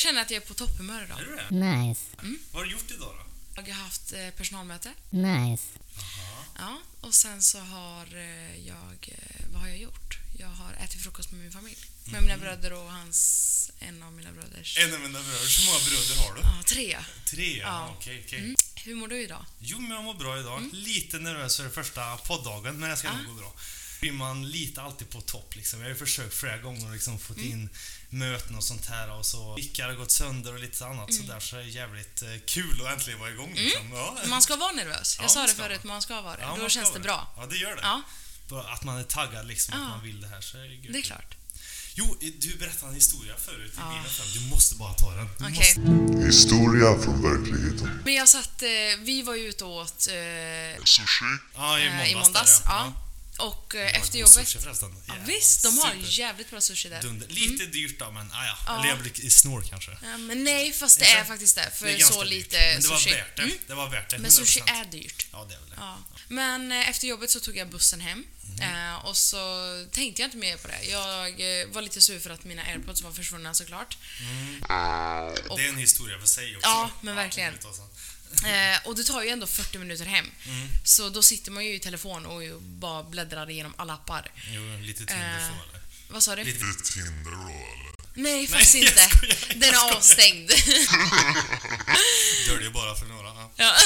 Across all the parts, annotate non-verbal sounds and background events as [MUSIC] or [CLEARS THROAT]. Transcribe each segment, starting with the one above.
jag känner att jag är på topphumör idag. Är du det? Nice. Vad har du gjort idag då? Jag har haft eh, personalmöte. Nice. Ja, och sen så har eh, jag... eh, Vad har jag gjort? Jag har ätit frukost med min familj. Med mina bröder och hans... En av mina bröders... En av mina bröder. Hur många bröder har du? Ja, tre. Tre? Ja. Okej, okej. Mm. Hur mår du idag? Jo, men jag mår bra idag. Lite nervös för första poddagen, men det ska Ja. nog gå bra. Blir man lite alltid på topp liksom. Jag har ju försökt flera gånger och liksom fått Mm. in möten och sånt här och så mickar har gått sönder och lite annat Mm. så det är jävligt eh, kul att äntligen vara igång liksom. Ja. Man ska vara nervös. Jag Ja, sa det förut, man ska vara det. Ja, Då känns det bra. Ja, det gör det. Ja, Att man är taggad liksom, Ja. att man vill det här så är det det är klart. Jo, du berättade en historia förut i Ja. bilen fram. Du måste bara ta den. Du Okej. måste... Historia från verkligheten. Men jag satt... Eh, vi var ju ute och åt eh, Sushi. Ja, i måndags. i måndags. där, Ja. Och eh, efter jobbet... Förresten. Ja, visst, de har jävligt bra sushi där. Dunder. Lite dyrt då, men ah, ja. Ja. Eller jag blir snål kanske. Ja, men nej, fast det Inte? är faktiskt det. För Det är ganska så dyrt. lite Men det var sushi. värt det. Mm. Det var värt det. Men sushi 100%. är dyrt. Ja, det är väl det. Ja. Men eh, efter jobbet så tog jag bussen hem. Mm. Eh, och så tänkte jag inte mer på det. Jag eh, var lite sur för att mina airpods var försvunna såklart. Det är en historia för sig också. Ja, men verkligen. det. Eh, och det tar ju ändå 40 minuter hem. Mm. Så då sitter man ju i telefon och ju bara bläddrar igenom alla appar. Jo, lite Tinder Eh, så eller? Vad sa du? Lite- Lite Tinder då eller? Nej, faktiskt jag inte. skojar, Den är avstängd. [LAUGHS] Döljer bara för några. Ja. [LAUGHS]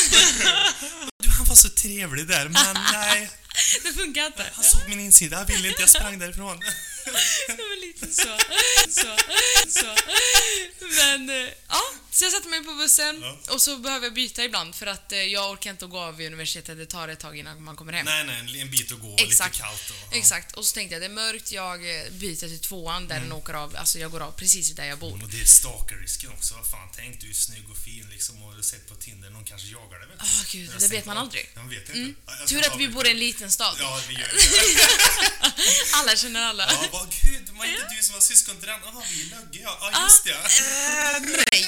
Du, han var så trevlig där, men [LAUGHS] nej. det funkar inte. Han såg min insida, jag ville inte, jag sprang därifrån. Det var lite så. så, så. Men, eh, ja. Så jag satte mig på bussen Ja. och så behöver jag byta ibland för att eh, jag orkar inte att gå av vid universitetet. Det tar ett tag innan man kommer hem. nej, nej, en bit att gå, Exakt. lite kallt och... Ja. Exakt. Och så tänkte jag, det är mörkt, jag eh, byter till tvåan där den åker av. Alltså jag går av precis där jag bor. Och det är stalkerrisken också. Vad fan, tänk du är snygg och fin liksom och har sett på Tinder, någon kanske jagar dig. du? Åh gud, det vet man ja, aldrig. Man vet inte. Mm. Ja, Tur att vi bor i en liten stad. Ja, vi gör det. [LAUGHS] Alla känner alla. Ja, vad gud, var inte du som var syskon till den? Jaha, vi är Lögge, ja. Ja, just det. Eh, nej,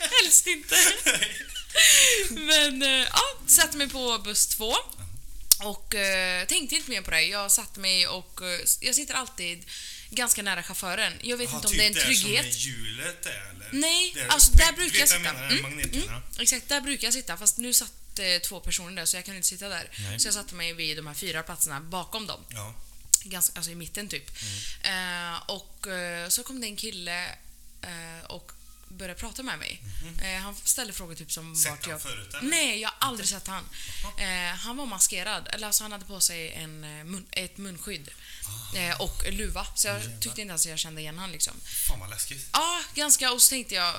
[LAUGHS] helst inte. [LAUGHS] Men eh, ja, satte mig på buss två. Och eh, tänkte inte mer på det. Jag satte mig och eh, jag sitter alltid ganska nära chauffören. Jag vet Jaha, inte om typ det är en trygghet. som är hjulet är, eller? Nej, Där- alltså där vet brukar jag sitta. menar, Mm, Magnetpinnen. Exakt, där brukar jag sitta. Fast nu satt eh, två personer där så jag kunde inte sitta där. Nej. Så jag satte mig vid de här fyra platserna bakom dem. Ja. Ganska, alltså i mitten typ. Eh, och så kom det en kille eh, och började prata med mig. Eh, han ställde frågor typ som Sett vart jag... förut, eller? Nej, jag har aldrig sett han. Eh, han var maskerad, eller alltså han hade på sig en, eh, mun, ett munskydd. Eh, och luva, så jag Jävlar. tyckte inte ens jag kände igen han liksom. Fan vad läskigt. Ja, ganska. Och så tänkte jag,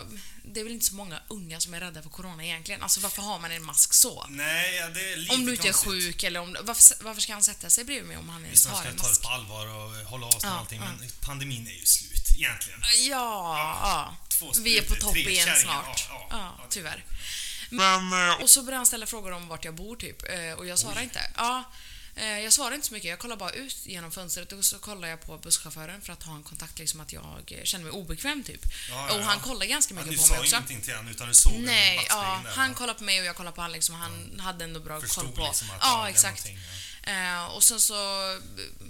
det är väl inte så många unga som är rädda för corona egentligen. Alltså varför har man en mask så? Nej, ja, det är lite Om du inte är sjuk eller om... Varför, varför ska han sätta sig bredvid mig om han ens Visst, man har ska en ta det mask? på allvar och hålla avstånd och Ja, allting, ja. men pandemin är ju slut egentligen. Ja, ja. Två Vi är på sprutor, topp igen snart. Ja, Ja, ja. tyvärr. Men... eh, Och så började han ställa frågor om vart jag bor typ. Eh, Och jag svarade inte. Ja, eh, jag svarade inte så mycket. Jag kollade bara ut genom fönstret och så kollade jag på busschauffören för att ha en kontakt liksom att jag kände mig obekväm typ. Ja, ja, och ja. han kollade ganska Ja, mycket du på sa mig också. ingenting till honom utan du såg Nej, ja, där, han kollade på mig och jag kollade på han liksom. Han hade ändå bra Förstod koll på. liksom att ja, ja, exakt. Eh, och sen så, eh,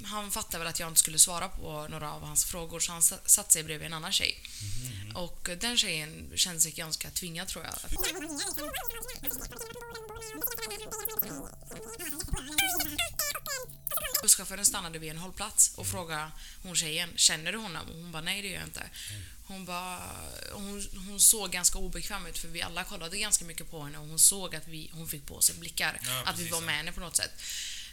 han fattade väl att jag inte skulle svara på några av hans frågor så han sa- satte sig bredvid en annan tjej. Mhm. Och eh, den tjejen kände sig ganska tvingad tror jag. Busschauffören stannade vid en hållplats och frågade hon tjejen, känner du honom? Och hon bara, nej det gör jag inte. Hon, bara, hon, hon såg ganska obekväm ut för vi alla kollade ganska mycket på henne och hon såg att vi, hon fick på sig blickar. Ja, att vi var med henne på något sätt.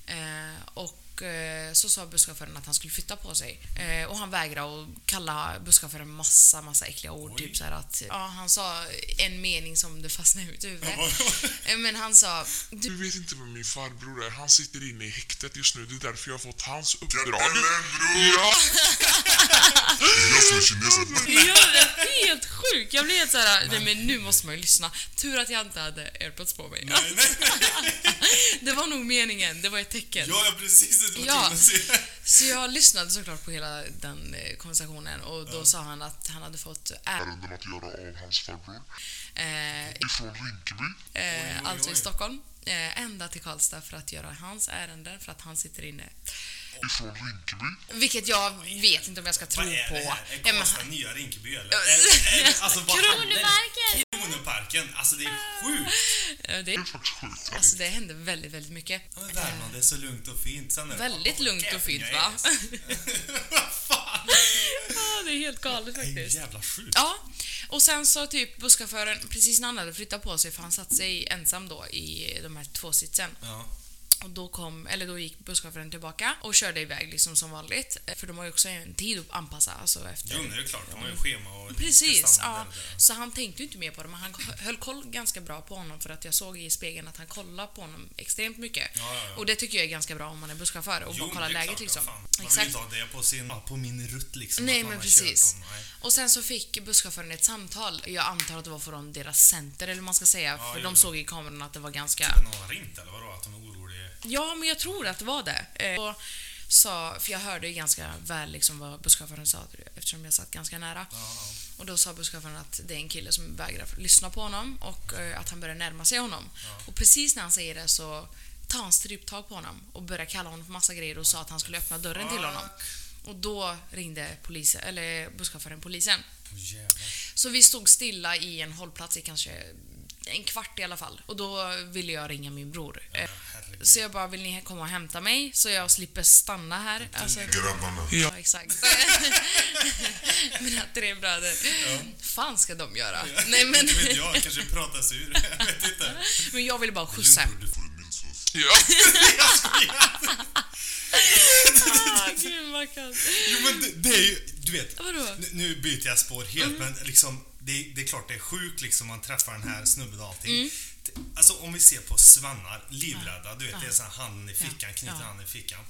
Eh, och och eh, så sa busschauffören att han skulle flytta på sig. Eh, och han vägrade och kalla busschauffören massa, massa äckliga ord. Oj. Typ så här att, ja, han sa en mening som det fastnade i mitt huvud. [LAUGHS] Eh, Men han sa, du, Du vet inte vem min farbror är. Han sitter inne i häktet just nu. Det är därför jag har fått hans uppdrag. Bror! Ja, [LAUGHS] jag som är kinesen. Ja, det är helt sjukt. Jag blev helt såhär, nej men nu måste man ju lyssna. Tur att jag inte hade airpods på mig. Nej, nej, [LAUGHS] Det var nog meningen, det var ett tecken. ja, ja, precis. Var Ja. Så jag lyssnade såklart på hela den eh, konversationen och då sa han att han hade fått är, Ärenden att göra av hans farbror. eh, Ifrån Rinkeby. eh, oj, alltså i. Stockholm, eh, ända till Karlstad för att göra hans ärenden för att han sitter inne. Ifrån Rinkeby. Vilket jag vet inte om jag ska tro Vad är på. det här? Ja, Är men- Karlstad nya Rinkeby eller? [LAUGHS] Alltså vad händer? Kronoparken! Alltså det är sjukt! Ja, det, Det är faktiskt alltså det hände väldigt, väldigt mycket. Ja, men Värmland det är så lugnt och fint. Sen är det Väldigt bara lugnt och fint va? [LAUGHS] Vad fan! Ja, det är helt galet Det är faktiskt. jävla sjukt. Ja, och sen så typ busschauffören, precis när han hade flyttat på sig, för han satt sig ensam då i de här två sitsen. Ja. Och då kom, eller då gick busschauffören tillbaka och körde iväg liksom som vanligt. För de har ju också en tid att anpassa alltså efter. Jo, men det är klart. De har ju schema och... Precis, ja. Så han tänkte ju inte mer på det, men han höll koll ganska bra på honom för att jag såg i spegeln att han kollar på honom extremt mycket. Ja, ja, ja. Och det tycker jag är ganska bra om man är busschaufför och Jo, bara kolla det är läget klart, liksom. Man vill Exakt. inte ha det på, sin, på min rutt liksom. Nej men precis. dem. Nej. Och sen så fick busschauffören ett samtal. Jag antar att det var från deras center eller vad man ska säga. För jo. de såg i kameran att det var ganska... Men någon har ringt eller vadå? Att de är oroliga? Ja, men jag tror att det var det. Eh, Och sa, för jag hörde ganska väl liksom vad busschauffören sa eftersom jag satt ganska nära. Ja, ja. Och då sa busschauffören att det är en kille som vägrar lyssna på honom och eh, att han börjar närma sig honom. Och precis när han säger det så tar han stryptag på honom och börjar kalla honom för massa grejer och sa att han skulle öppna dörren till honom. Och då ringde polisen, eller busschauffören polisen. Så vi stod stilla i en hållplats i kanske en kvart i alla fall. Och då ville jag ringa min bror. Så jag bara, vill ni komma och hämta mig så jag slipper stanna här? Alltså, Grabbarna. ja, exakt. [LAUGHS] Mina tre bröder. fan ska de göra? Nej men, Inte vet jag, kanske pratar sig ur. [LAUGHS] Jag vet inte. men jag ville bara skjutsa? Ja, [LAUGHS] Ah, gud vad kallt. Jo men det, det är ju, du vet. Vadå? Nu, byter jag spår helt men liksom det, det är klart det är sjukt liksom man träffar den här snubben och allting. Det- Alltså om vi ser på svannar, livrädda, du vet det är så här handen i fickan, knyter Ja. handen i fickan.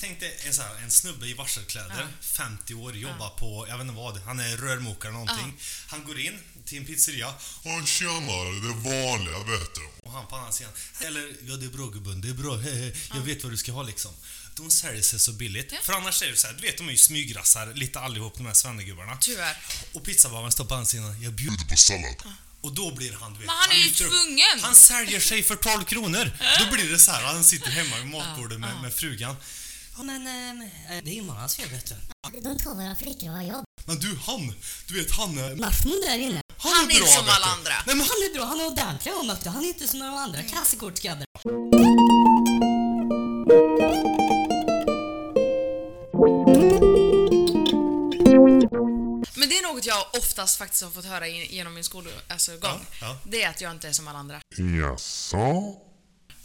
Tänk dig en, så här, en snubbe i varselkläder, 50 år, jobbar på, jag vet inte vad, han är rörmokare eller någonting. Han går in till en pizzeria Ja, tjenare. Det vanliga vet du. och han på andra sidan. Eller, ja det är bra gubben, det är bra, hehe, jag vet vad du ska ha liksom. De säljer sig så billigt. Ja. För annars är det så här, du vet de är ju smygrassar lite allihop de här svennegubbarna. Tyvärr. Och pizzabagaren står på andra sidan, jag bjuder. Bjuder på sallad. Och då blir han, du vet. Men han är ju tvungen. Han säljer sig för 12 kronor. Då blir det så här, han sitter hemma vid matbordet med, med frugan. Men eh, det är ju morgons fel vet du. De två våra flickor har jobb. Men du, han, du vet han är... Där inne. Han, Han är inte bra, som vet alla du. andra. Nej, men han, är bra, han är ordentlig han vet du. Han är inte som några andra kassekortsgrabbar. Något jag oftast faktiskt har fått höra genom min skolgång. Alltså, gång. Ja, ja. Det är att jag inte är som alla andra. Jaså?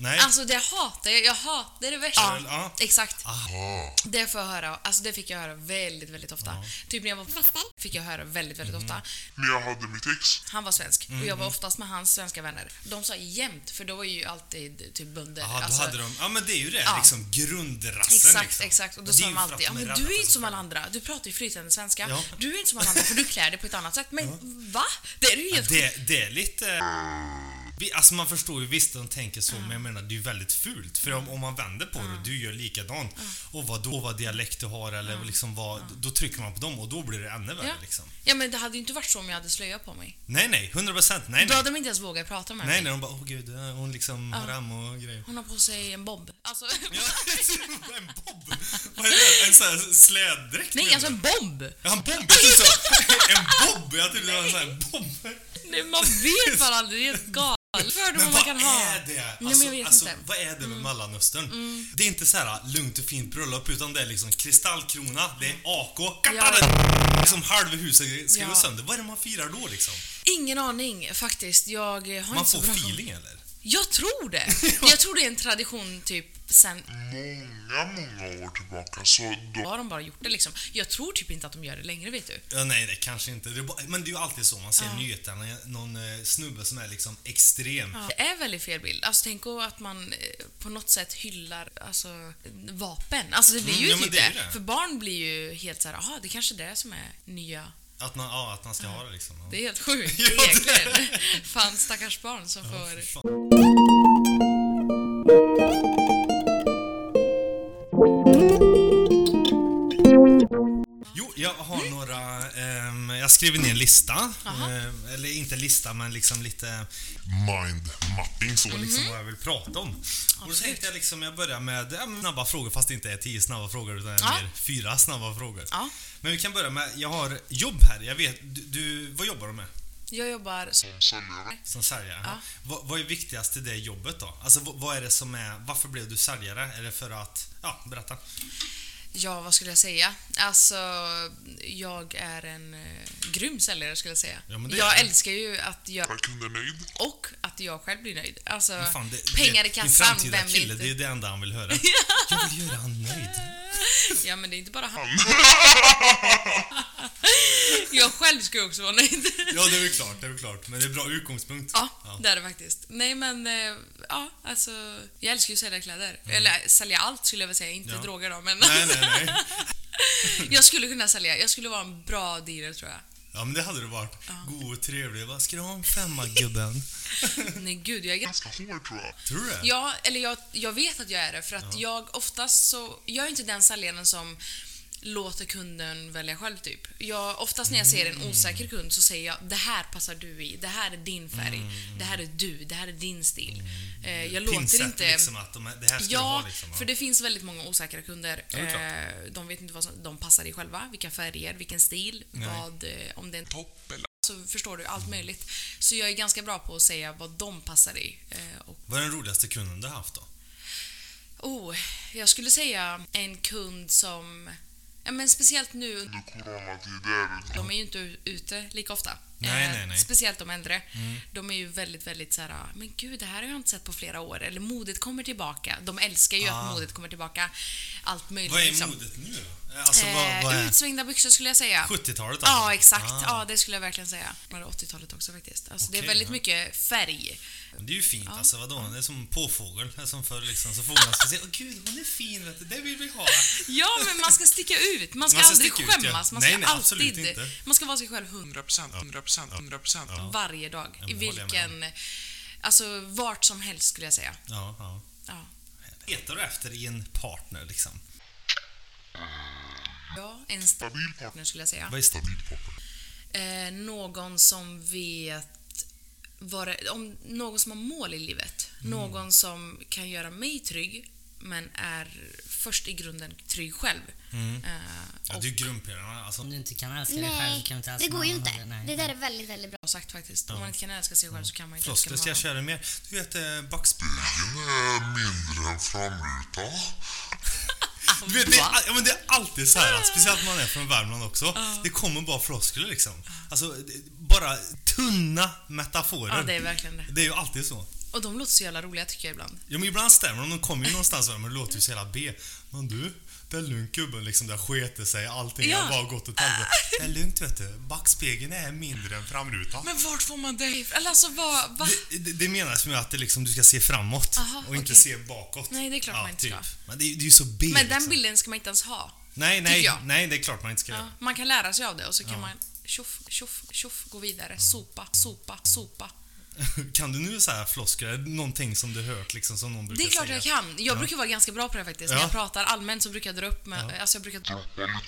Nej. Alltså det hatar jag. Jag hatar det är det värsta. Ja. Ja. Exakt. Ah. Det får jag höra. Alltså det fick jag höra väldigt, väldigt ofta. Typ när jag var på festen fick jag höra väldigt, väldigt Mm. ofta. När jag hade mitt ex. Han var svensk och jag var oftast med hans svenska vänner. De sa jämt, för då var ju alltid typ bönder. Ja, då Alltså, hade de... Ja, men det är ju det, Ja. liksom grundrassen Exakt, liksom. exakt. Och då Men sa de alltid, ja, men du är inte som alla andra. Du pratar ju flytande svenska. Ja. Du är inte som alla andra för du klär dig på ett annat sätt. Men va? Det är ju helt Det, det är lite... Alltså man förstår ju visst att de tänker så, men jag menar det är ju väldigt fult. För om, om man vänder på det och du gör likadant, och vad då, vad dialekt du har eller liksom vad, då trycker man på dem och då blir det ännu värre Ja. liksom. Ja men det hade ju inte varit så om jag hade slöja på mig. Nej, nej, 100 procent. Nej, Då nej. hade de inte ens vågat prata med Nej, mig. nej, de bara åh gud, eh, hon liksom har haram och grejer. Hon har på sig en bob. Alltså, Ja, [LAUGHS] en bob! Vad är det? En sån här släddräkt? nej, alltså en bomb! Ja, en bob! Jag tyckte så. En bob! Jag tyckte det var en sån här bob. Nej, man vet [LAUGHS] bara aldrig. Det är helt galet. Fördomar Men man vad kan ha. är det? Nej, Alltså, men jag vet alltså, inte. Mm. vad är det med Mellanöstern? Det är inte så här lugnt och fint bröllop utan det är liksom kristallkrona, det är AK, Ja. liksom halva huset ska Ja. gå sönder. Vad är det man firar då liksom? Ingen aning faktiskt. Jag har Man inte så får feeling eller? Jag tror det. [LAUGHS] Jag tror det är en tradition typ sen Många, många år tillbaka så då... har de bara gjort det liksom. Jag tror typ inte att de gör det längre vet du. Ja, nej, det kanske inte. Det bara, men det är ju alltid så. Man ser i nyheterna någon eh, snubbe som är liksom extrem. Det är väldigt fel bild. Alltså tänk att man eh, på något sätt hyllar alltså, vapen. Alltså det blir Mm, ju ja, men typ det det. det. För barn blir ju helt så här, jaha det kanske är det som är nya. Att man, ja, att man ska ha det liksom. Ja. Det är helt sjukt [LAUGHS] Ja, egentligen. Fan stackars barn som Ja, får... jag har några... ehm, jag skrivit ner en lista. Eh, eller inte lista, men liksom lite Mind mapping så. liksom vad jag vill prata om. Och då tänkte jag liksom, jag börjar med ja, snabba frågor, fast det inte är tio snabba frågor utan Ja. mer fyra snabba frågor. Ja. Men vi kan börja med, jag har jobb här. Jag vet, du, du vad jobbar du med? Jag jobbar som Säljare. Som säljare? Ja. Vad, vad är viktigast i det jobbet då? Alltså vad, vad är det som är, varför blev du säljare? Är det för att, ja, berätta. Ja, vad skulle jag säga? Alltså, jag är en eh, grym säljare skulle jag säga. Ja, men det jag är älskar ju att göra Är kunden nöjd? och att jag själv blir nöjd. Alltså, Men fan, det, pengar det, i Din kassan, framtida vem vill kille, det är ju det enda han vill höra. [LAUGHS] Jag vill göra han nöjd. Ja, men det är inte bara han. [LAUGHS] jag själv ska ju också vara nöjd. Ja, det är väl klart, det är väl klart. Men det är bra utgångspunkt. Ja, det är det faktiskt. Nej, men eh, ja, alltså, jag älskar ju att sälja kläder. Eller sälja allt skulle jag vilja säga, inte Mm. Ja. droger då, men Nej, nej, nej. [LAUGHS] jag skulle kunna sälja. Jag skulle vara en bra dealer tror jag. Ja, men det hade du varit. God och trevlig. Vad ska du ha en femma, gubben? [LAUGHS] Nej, gud, jag är Ganska hård tror jag. Tror du det? Ja, eller jag, jag vet att jag är det för att jag oftast så... Jag är inte den säljaren som låter kunden välja själv typ. Jag, oftast när jag ser en osäker kund så säger jag det här passar du i, det här är din färg, det här är du, det här är din stil. Eh, jag låter Pinsett, inte... liksom att de, det här ska du Ja, ha liksom. Ja. för det finns väldigt många osäkra kunder. Ja, Eh, de vet inte vad som, de passar i själva, vilka färger, vilken stil, Nej. vad, eh, om det är en Topp eller? så förstår du allt möjligt. Så jag är ganska bra på att säga vad de passar i. Eh, och Vad är den roligaste kunden du har haft då? Oh, jag skulle säga en kund som... Ja, men speciellt nu, Under coronatider. de är ju inte ute lika ofta. Nej, Eh, nej, nej. Speciellt de äldre. De är ju väldigt, väldigt så här, men gud, det här har jag inte sett på flera år. Eller modet kommer tillbaka. De älskar ju Ah. att modet kommer tillbaka. Allt möjligt. Vad är liksom. modet nu då? Alltså, vad, Eh, vad är Utsvängda byxor skulle jag säga. 70-talet alltså? Ja, exakt. Ah. Ja, det skulle jag verkligen säga. Var 80-talet också faktiskt. Alltså, det är väldigt ja. mycket färg. Men Det är ju fint alltså, vadå? Det är som påfågel. Det är som förr liksom. Så fåglarna ska se, åh gud, hon är fin, vet du. det vill vi ha. Ja, men man ska sticka ut. Man ska, Man ska aldrig sticka ut, ja. skämmas. Man Nej, ska nej, absolut alltid... inte. Man ska vara sig själv 100 100%, 100%, 100%. varje dag. Ja, I vilken... Alltså, vart som helst skulle jag säga. Ja, ja. Ja. Letar du efter i en partner liksom? Ja, en stabil partner skulle jag säga. Vad är stabil? Eh, någon som vet vad det, om Någon som har mål i livet. Mm. Någon som kan göra mig trygg, men är först i grunden trygg själv. Eh, Mm. Ja, och det är grundpelarna. Alltså, Om du inte kan älska dig själv kan du inte älska det går ju annan inte. Nej. Det där är väldigt, väldigt bra. sagt faktiskt. Om man inte kan älska sig själv så kan man inte älska någon ska jag annan. köra mer. Du vet, eh, backspegel. Den är mindre än framrutan. Du vet, det, är, ja, men det är alltid så här, speciellt när man är från Värmland också. Det kommer bara floskler liksom. Alltså, bara tunna metaforer. Ja, det är verkligen det. Det är ju alltid så. Och de låter så jävla roliga tycker jag ibland. Ja, men ibland stämmer de. De kommer ju någonstans men det låter ju så jävla B. Men du, det är lugnt gubben liksom. Det skete sig. Allting Ja. har bara gått åt helvete. Det är lugnt vet du. Backspegeln är mindre än framrutan. Men vart får man det ifrån? Eller alltså, vad... Va? Det, det, det menas med att det liksom, du ska se framåt Aha, och inte okej. se bakåt. Nej, det är klart man inte ska. Men det, det är ju så B Men den liksom. bilden ska man inte ens ha. Nej, nej, nej, det är klart man inte ska Ja, göra. man kan lära sig av det och så kan man tjoff, tjoff, tjoff, gå vidare. Sopa, sopa, sopa. [LAUGHS] Kan du nu säga floskler? Är det någonting som du hört liksom som någon brukar Det är klart säga? jag kan. Jag brukar vara ganska bra på det faktiskt. Ja. När jag pratar allmänt så brukar jag dra upp med, alltså jag brukar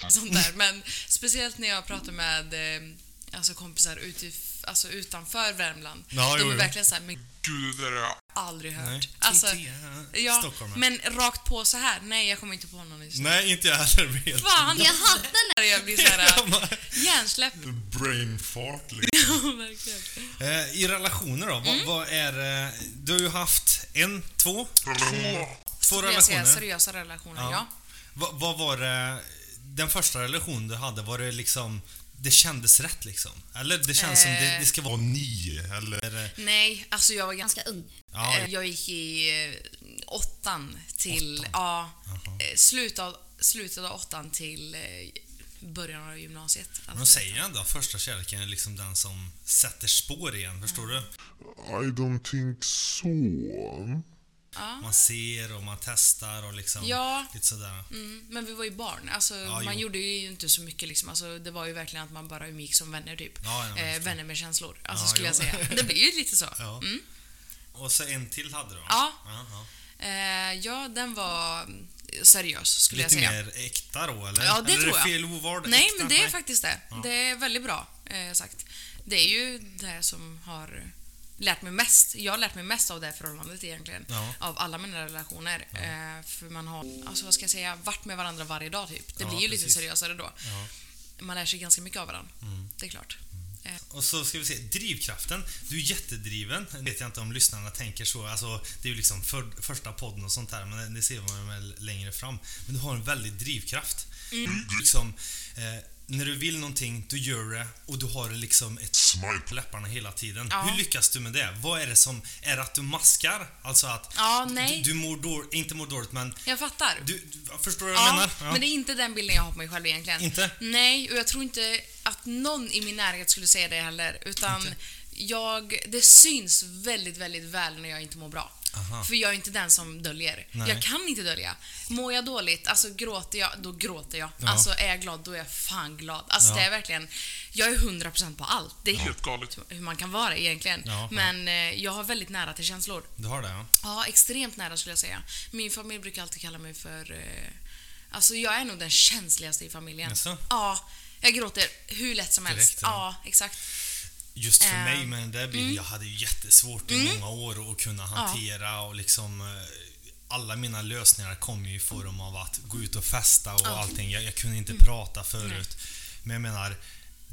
sånt där. Men speciellt när jag pratar med eh, alltså kompisar utif, alltså utanför Värmland. Ja, de jo, är jo. verkligen såhär, men Gud, det där är jag aldrig hört. Nej. Alltså, TT, ja, Stockholm. men rakt på så här. nej jag kommer inte på någon just nu. Nej, inte jag heller. Helt. Fan, Jag hatar när [LAUGHS] jag blir såhär [LAUGHS] hjärnsläpp. Brain fart liksom. [LAUGHS] Verkligen. Eh, I relationer då? Mm. Vad, vad är... eh, Du har ju haft en, två, två Skulle jag säga relationer. seriösa relationer, Ja. ja. Va, vad var det... Den första relationen du hade, var det liksom... Det kändes rätt liksom? Eller det känns som det, Eh. det ska vara nio, eller? Nej, alltså jag var ganska ung. Ja, Eh, Jag gick i eh, åttan till... Åttan? Ja, eh, slutet av, slutet av åttan till eh, början av gymnasiet. Men de Alltså, säger ändå att första kärleken är liksom den som sätter spår igen, förstår du? I don't think so. Ja. Man ser och man testar och liksom Ja. lite sådär. Mm, men vi var ju barn. Alltså, Ja, man jo. gjorde ju inte så mycket. Liksom. Alltså, det var ju verkligen att man bara umgicks som vänner, typ. Ja, jag eh, vänner med känslor, alltså, skulle jag jo. säga. [LAUGHS] Det blir ju lite så. Mm. Och så en till hade du? Ja. Eh, ja, den var... seriös skulle Lite jag säga. mer äkta då eller? Ja, det eller tror är det jag. fel ordval? Nej, Äkta? men det är faktiskt det. Det är väldigt bra eh, sagt. Det är ju det som har lärt mig mest. Jag har lärt mig mest av det här förhållandet egentligen. Ja. Av alla mina relationer. Eh, för man har, alltså vad ska jag säga, varit med varandra varje dag typ. Det Ja, blir ju lite precis. seriösare då. Ja. Mm. Man lär sig ganska mycket av varandra. Det är klart. Eh, Och så ska vi se, drivkraften. Du är jättedriven. Jag vet jag inte om lyssnarna tänker så. Alltså, det är ju liksom för, första podden och sånt här, men det ser man väl längre fram. Men du har en väldig drivkraft. Mm. Liksom, eh, när du vill någonting, du gör det och du har liksom ett smile på läpparna hela tiden. Ja. Hur lyckas du med det? Vad är det som... Är det att du maskar? Alltså att Ja, nej. du, du mår dåligt, inte mår dåligt, men Jag fattar. du, du förstår du vad jag Ja, menar? men det är inte den bilden jag har på mig själv egentligen. Inte? Nej, och jag tror inte att någon i min närhet skulle säga det heller. Utan Inte? jag, det syns väldigt, väldigt väl när jag inte mår bra. Aha. För jag är inte den som döljer. Nej. Jag kan inte dölja. Mår jag dåligt, alltså gråter jag, då gråter jag. Ja. Alltså är jag glad, då är jag fan glad. Alltså Ja. det är verkligen, jag är 100% på allt. Det är Helt galet. hur man kan vara egentligen. Ja. Men eh, jag har väldigt nära till känslor. Du har det, ja. Ja, extremt nära skulle jag säga. Min familj brukar alltid kalla mig för... Eh, alltså jag är nog den känsligaste i familjen. Jaså? Ja, jag gråter hur lätt som helst. Direkt, ja. Ja, exakt. Just för Eh, mig med den där bilden, mm. jag hade ju jättesvårt i många år att kunna hantera och liksom eh, alla mina lösningar kom ju i form av att gå ut och festa och Ja. Mm. allting. Jag, jag kunde inte prata förut. Men jag menar,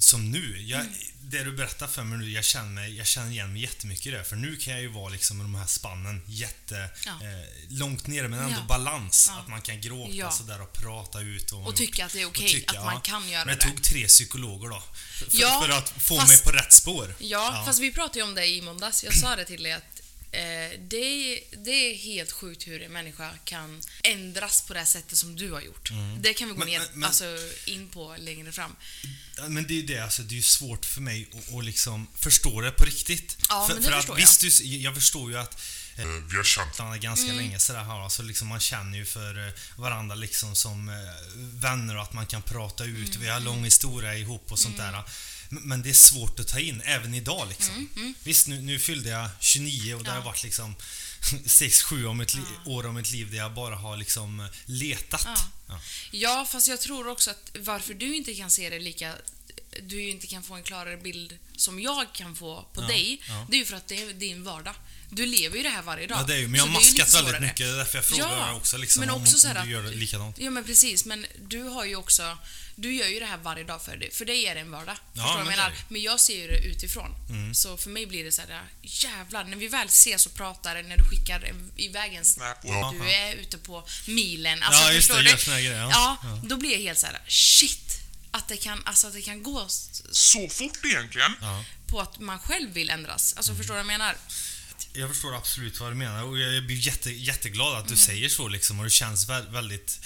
som nu. Jag, Mm. Det du berättar för mig nu, jag känner, mig, jag känner igen mig jättemycket i det. För nu kan jag ju vara liksom i de här spannen jätte Ja. eh, långt nere men ändå Ja. balans. Ja. Att man kan gråta Ja. sådär och prata ut. Och, Och tycka att det är okej, tycka, att man kan göra Men det. det tog tre psykologer då. För, för att få fast- mig på rätt spår. Ja, fast vi pratade ju om det i måndags. Jag sa det till dig att eh, det, är, det är helt sjukt hur en människa kan ändras på det här sättet som du har gjort. Det kan vi gå Men- ner men- alltså, in på längre fram. Men det är ju det, alltså, det är svårt för mig att, att liksom förstå det på riktigt. Ja, för, men det för förstår att, jag. Visst, jag förstår ju att Vi har känt varandra ganska Mm. länge sådär här, alltså, liksom, man känner ju för eh, varandra liksom som eh, vänner och att man kan prata ut. Mm, Vi har lång historia ihop och sånt där. Men, det är svårt att ta in, även idag liksom. Visst, nu, nu fyllde jag 29 och det Mm, Ja. har varit liksom 6-7 om ett li- år om mitt liv där jag bara har liksom eh, letat. Ja. Ja. Ja, fast jag tror också att varför du inte kan se det lika du inte kan få en klarare bild som jag kan få på Ja, dig, ja. det är ju för att det är din vardag. Du lever ju det här varje dag. Ja, det är ju, men jag Så har maskat väldigt mycket. Det är därför jag frågar Ja, också liksom, men om, också så om här du gör likadant. Ja, men precis. Men du har ju också... Du gör ju det här varje dag för dig. För dig är det en vardag. Ja, Förstår du vad men menar? det. Men jag ser ju det utifrån. Mm. Så för mig blir det så här, jävlar, när vi väl ses och pratar, när du skickar iväg en Snap. Ja. du är ute på milen. Alltså, Ja, just förstår det, gör såna grejer, ja. Ja, Ja. då blir jag helt så här: shit! Att det kan, alltså, att det kan gå Så fort egentligen. Ja. på att man själv vill ändras. Alltså, förstår du vad jag menar? Jag förstår absolut vad du menar och jag blir jätte, jätteglad att du Mm. säger så liksom och det känns vä- väldigt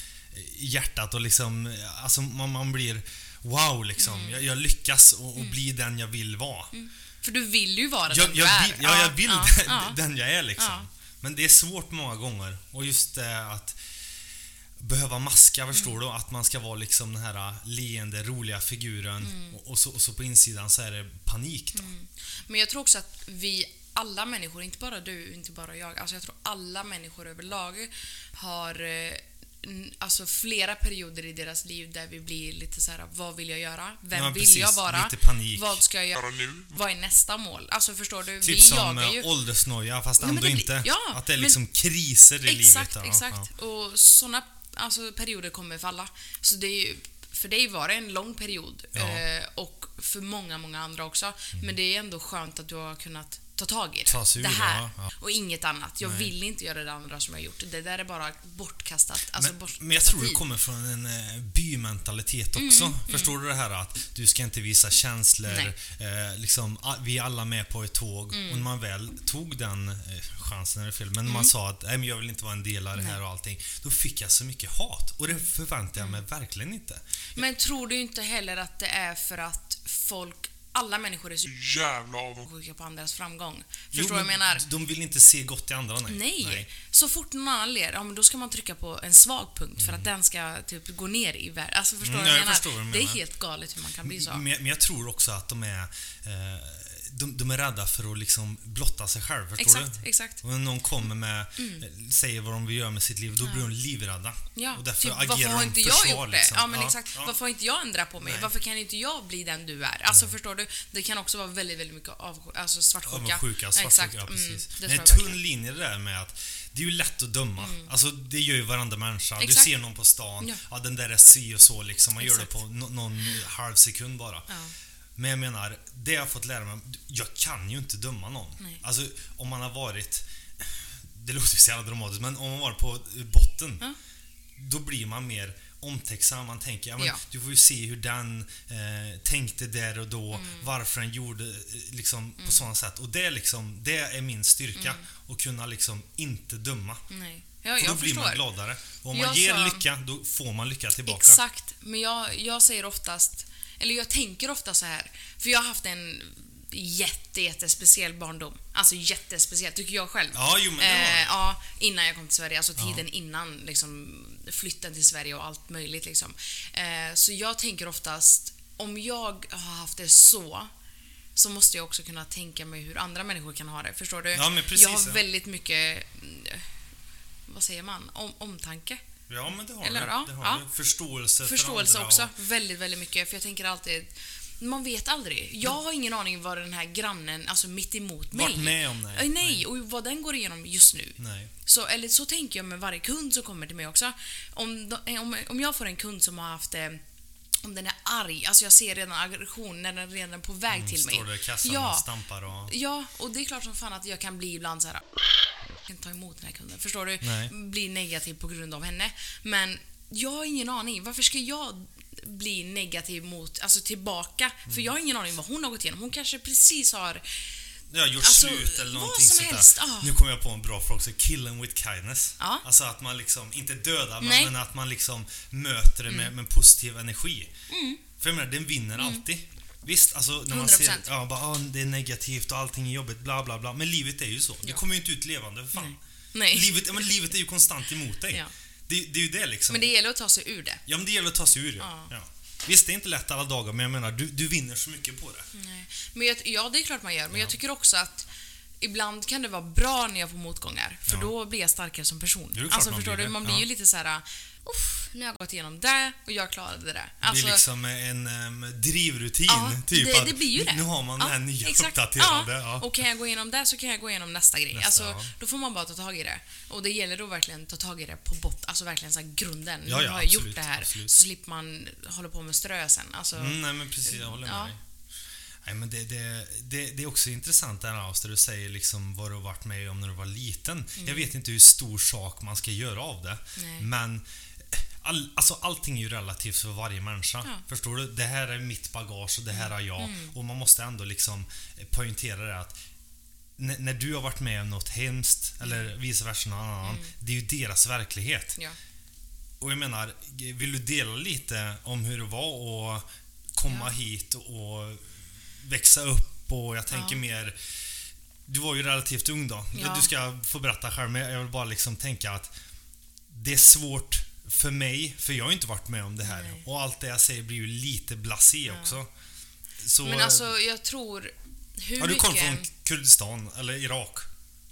i hjärtat och liksom, alltså man, man blir wow liksom. Mm. Jag, jag lyckas och, och bli den jag vill vara. För du vill ju vara Jag, den jag du är. vill, ja, jag vill ja, den, ja. den jag är liksom. Men det är svårt många gånger och just det att behöva maska, förstår Mm. du? Att man ska vara liksom den här leende, roliga figuren Mm. och, och, så, och så på insidan så är det panik då. Men jag tror också att vi alla människor, inte bara du, inte bara jag, alltså jag tror alla människor överlag har eh, alltså flera perioder i deras liv där vi blir lite så här: vad vill jag göra? Vem Ja, vill precis. jag vara? Lite panik. Vad ska jag göra? Nu. Vad är nästa mål? Alltså förstår du? Typ vi som jagar ju... eh, åldersnoja fast Nej, men ändå det blir- inte. ja, att det är men- liksom kriser i Exakt, livet. ja, exakt. Ja. Och såna alltså, perioder kommer för alla. Så det är ju, för dig var det en lång period. Ja. Mm. Eh, och för många, många andra också. Men det är ändå skönt att du har kunnat ta tag i det. Ta sig det det, här. ja, ja. Och inget annat. Jag Nej. vill inte göra det andra som jag gjort. Det där är bara bortkastat. Alltså Men, bortkastat men jag tror det tid. kommer från en eh, bymentalitet också. Förstår du det här att du ska inte visa känslor. Mm, Eh, liksom, vi är alla med på ett tåg. Mm. Och när man väl tog den eh, chansen, är det fel, men man sa att Nej, men jag vill inte vara en del av det här och allting. Då fick jag så mycket hat. Och det förväntade jag mig Mm. verkligen inte. Men tror du inte heller att det är för att folk, alla människor är så Jävla avundsjuk. avundsjuka på andras framgång? Jo, Förstår du vad jag men menar? De vill inte se gott i andra, nej. Nej. Så fort någon annan ler, ja, men då ska man trycka på en svag punkt för att den ska typ gå ner i värde. Alltså förstår Mm, du vad jag jag menar? vad du Det är menar. helt galet hur man kan bli så. Men, men jag tror också att de är... Eh, de, de är rädda för att liksom blotta sig själv, förstår Exakt, du? exakt. Och när någon kommer med, eh, säger vad de vill göra med sitt liv, då blir de livrädda. Ja, och därför typ, agerar varför har inte jag försvar, gjort det? liksom. Ja, men exakt. ja. Varför har inte jag ändrat på mig? Nej. Varför kan inte jag bli den du är? Alltså, förstår du? Det kan också vara väldigt, väldigt mycket av, alltså svartsjuka. Avundsjuka, svartsjuka, Exakt. ja, precis. Mm, det är en tunn linje det där med att det är ju lätt att döma. Alltså det gör ju varenda människa. Du Exakt. ser någon på stan, Ja. ja. den där är si och så liksom. Man gör Exakt. det på no någon halv sekund bara. Men jag menar, det jag fått lära mig, jag kan ju inte döma någon. Nej. Alltså om man har varit, det låter ju så jävla dramatiskt, men om man varit på botten, Ja. då blir man mer omtänksam. Man tänker, ja, men Ja. du får ju se hur den eh, tänkte där och då, Mm. varför den gjorde eh, liksom på sådana sätt. Och det är liksom, det är min styrka, att kunna liksom inte döma. Nej. Ja, För jag då blir man förstår. gladare. Och om man Jag ger sa- lycka, då får man lycka tillbaka. Exakt. Men jag, jag säger oftast, eller jag tänker ofta så här, för jag har haft en jätte, jättespeciell barndom. Alltså jättespeciell, tycker jag själv. Ja, jo men det var Eh, ja, innan jag kom till Sverige. Alltså tiden innan liksom, flytten till Sverige och allt möjligt. Liksom. Eh, så jag tänker oftast, om jag har haft det så, så måste jag också kunna tänka mig hur andra människor kan ha det. Förstår du? Ja, precis, jag har ja. väldigt mycket, mm, vad säger man, om, omtanke. Ja, men det har Eller, du. ja, det har ja. du. Förståelse, Förståelse för andra också. Och, Väldigt, väldigt mycket. För jag tänker alltid, man vet aldrig. Jag har ingen aning vad den här grannen, alltså mitt emot mig. Varit med om. Eh, Nej, och vad den går igenom just nu. nej. Så, eller så tänker jag med varje kund som kommer till mig också. Om, de- om, om jag får en kund som har haft eh, om den är arg, alltså jag ser redan aggression när den är redan på väg till mig. Mm, Står där i kassan ja, och stampar och... ja, och det är klart som fan att jag kan bli ibland så här. Kan ta emot den här kunden, förstår du? Nej. Bli negativ på grund av henne. Men jag har ingen aning. Varför ska jag bli negativ mot, alltså tillbaka? Mm. För jag har ingen aning vad hon har gått igenom. Hon kanske precis har Ja, gjort Alltså, slut eller någonting som sånt där. helst, ja. Nu kommer jag på en bra fråga också. Kill 'em with kindness. Ja. Alltså att man liksom, inte dödar, men. Mm. men att man liksom möter det med, med positiv energi. För jag menar, den vinner alltid. Visst, alltså när man ser 100%. ja, bara, ah, det är negativt och allting är jobbigt, bla bla bla. Men livet är ju så. Du kommer ju inte ut levande, fan. Nej. Livet, ja, men livet är ju konstant emot dig. Ja. Det, det är ju det liksom. Men det gäller att ta sig ur det. Ja, men det gäller att ta sig ur ja. Ja. ja. Visst, det är inte lätt alla dagar, men jag menar, du, du vinner så mycket på det. Nej. Men jag, ja, det är klart man gör. Men jag tycker också att ibland kan det vara bra när jag får motgångar. För Ja. då blir jag starkare som person. Alltså, förstår du? Man blir Ja. ju lite så här. Uff, nu har jag gått igenom det och jag klarade det. Alltså, det är liksom en um, drivrutin. ja, typ det, att det blir ju det. Nu har man ja, den här nya exakt. uppdaterade. Ja. Och kan jag gå igenom det så kan jag gå igenom nästa grej. Nästa, alltså. Då får man bara ta tag i det. Och det gäller då verkligen ta tag i det på bott, alltså verkligen så grunden. Nu har jag absolut, gjort det här. absolut. Så slipper man hålla på med strö sen. Alltså, Mm, nej men precis, jag håller med dig. Nej, men det, det, det, det är också intressant det här Auster, du säger liksom vad du har varit med om när du var liten. Jag vet inte hur stor sak man ska göra av det. Mm. Nej. Men all, alltså, allting är ju relativt för varje människa. Ja. Mm. Förstår du? Det här är mitt bagage och det här har jag. Och man måste ändå liksom poängtera det att när, när du har varit med om något hemskt eller vice versa någon annan, det är ju deras verklighet. Mm. ja. Och jag menar, vill du dela lite om hur det var att komma Ja. hit och växa upp och jag tänker Ja. mer Du var ju relativt ung då. Ja. Du ska få berätta själv men jag vill bara liksom tänka att det är svårt för mig, för jag har inte varit med om det här. Nej. Och allt det jag säger blir ju lite blasé också. Så, Men alltså, jag tror... Hur ja, du mycket... kom från Kurdistan, eller Irak?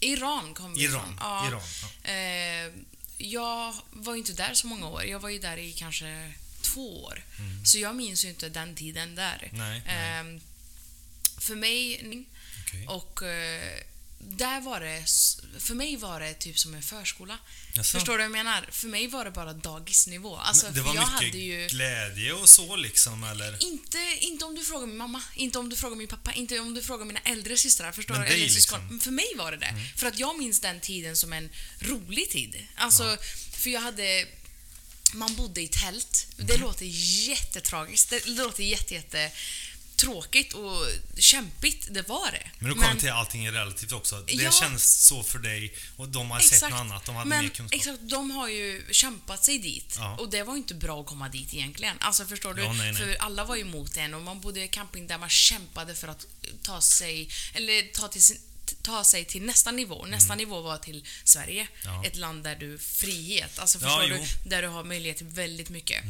Iran kom vi Iran. ifrån. Ja. Iran ja. Eh, jag var ju inte där så många år. Jag var ju där i kanske två år. Så jag minns ju inte den tiden där. Mm. Nej, nej. Eh, för mig... Okej. Och eh, där var det... För mig var det typ som en förskola. Jaså? Förstår du vad jag menar? För mig var det bara dagisnivå. Alltså, Men det var jag mycket hade ju... glädje och så liksom, eller? Inte, inte om du frågar min mamma, inte om du frågar min pappa, inte om du frågar mina äldre systrar. Förstår Men du? Eller syskon. liksom. För mig var det det. För att jag minns den tiden som en rolig tid. Alltså, för jag hade... Man bodde i tält. Det låter jättetragiskt. Det låter jätte, jätte tråkigt och kämpigt. Det var det. Men du kom till allting är relativt också. Det Ja. känns så för dig och de har sett något annat. De hade men, mer kunskap. Exakt, de har ju kämpat sig dit. Ja. Och det var ju inte bra att komma dit egentligen. Alltså förstår du? Ja, nej, nej. För alla var ju emot en och man bodde i camping där man kämpade för att ta sig, eller ta till sin ta sig till nästa nivå. Nästa nivå var till Sverige. Mm. Ett land där du frihet. Alltså förstår. Mm. du? Där du har möjlighet till väldigt mycket.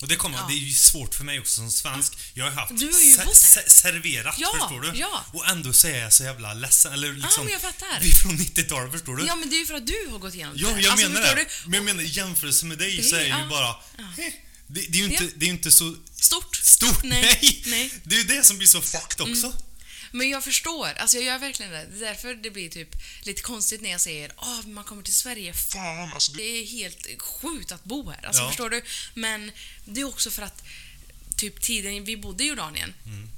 Och det kommer, Ja. det är ju svårt för mig också som svensk. Jag har haft Du har ju se- se- serverat, Ja, förstår du? ja. Och ändå så är jag så jävla ledsen. Eller liksom, men jag fattar. Vi är från 90-talet, förstår du? Ja, men det är ju för att du har gått igenom det. Ja, jag Alltså, menar det. du? Men jag menar i jämförelse med dig Det så är det ju bara... Det, det, är ju inte, det är inte så Stort. stort. Nej, nej. Det är ju det som blir så fucked också. Men jag förstår. Alltså jag gör verkligen det. Det är därför det blir typ lite konstigt när jag säger att man kommer till Sverige. Fan, alltså det... Det är helt sjukt att bo här. Alltså Ja. förstår du? Men det är också för att typ tiden vi bodde i Jordanien. Mm.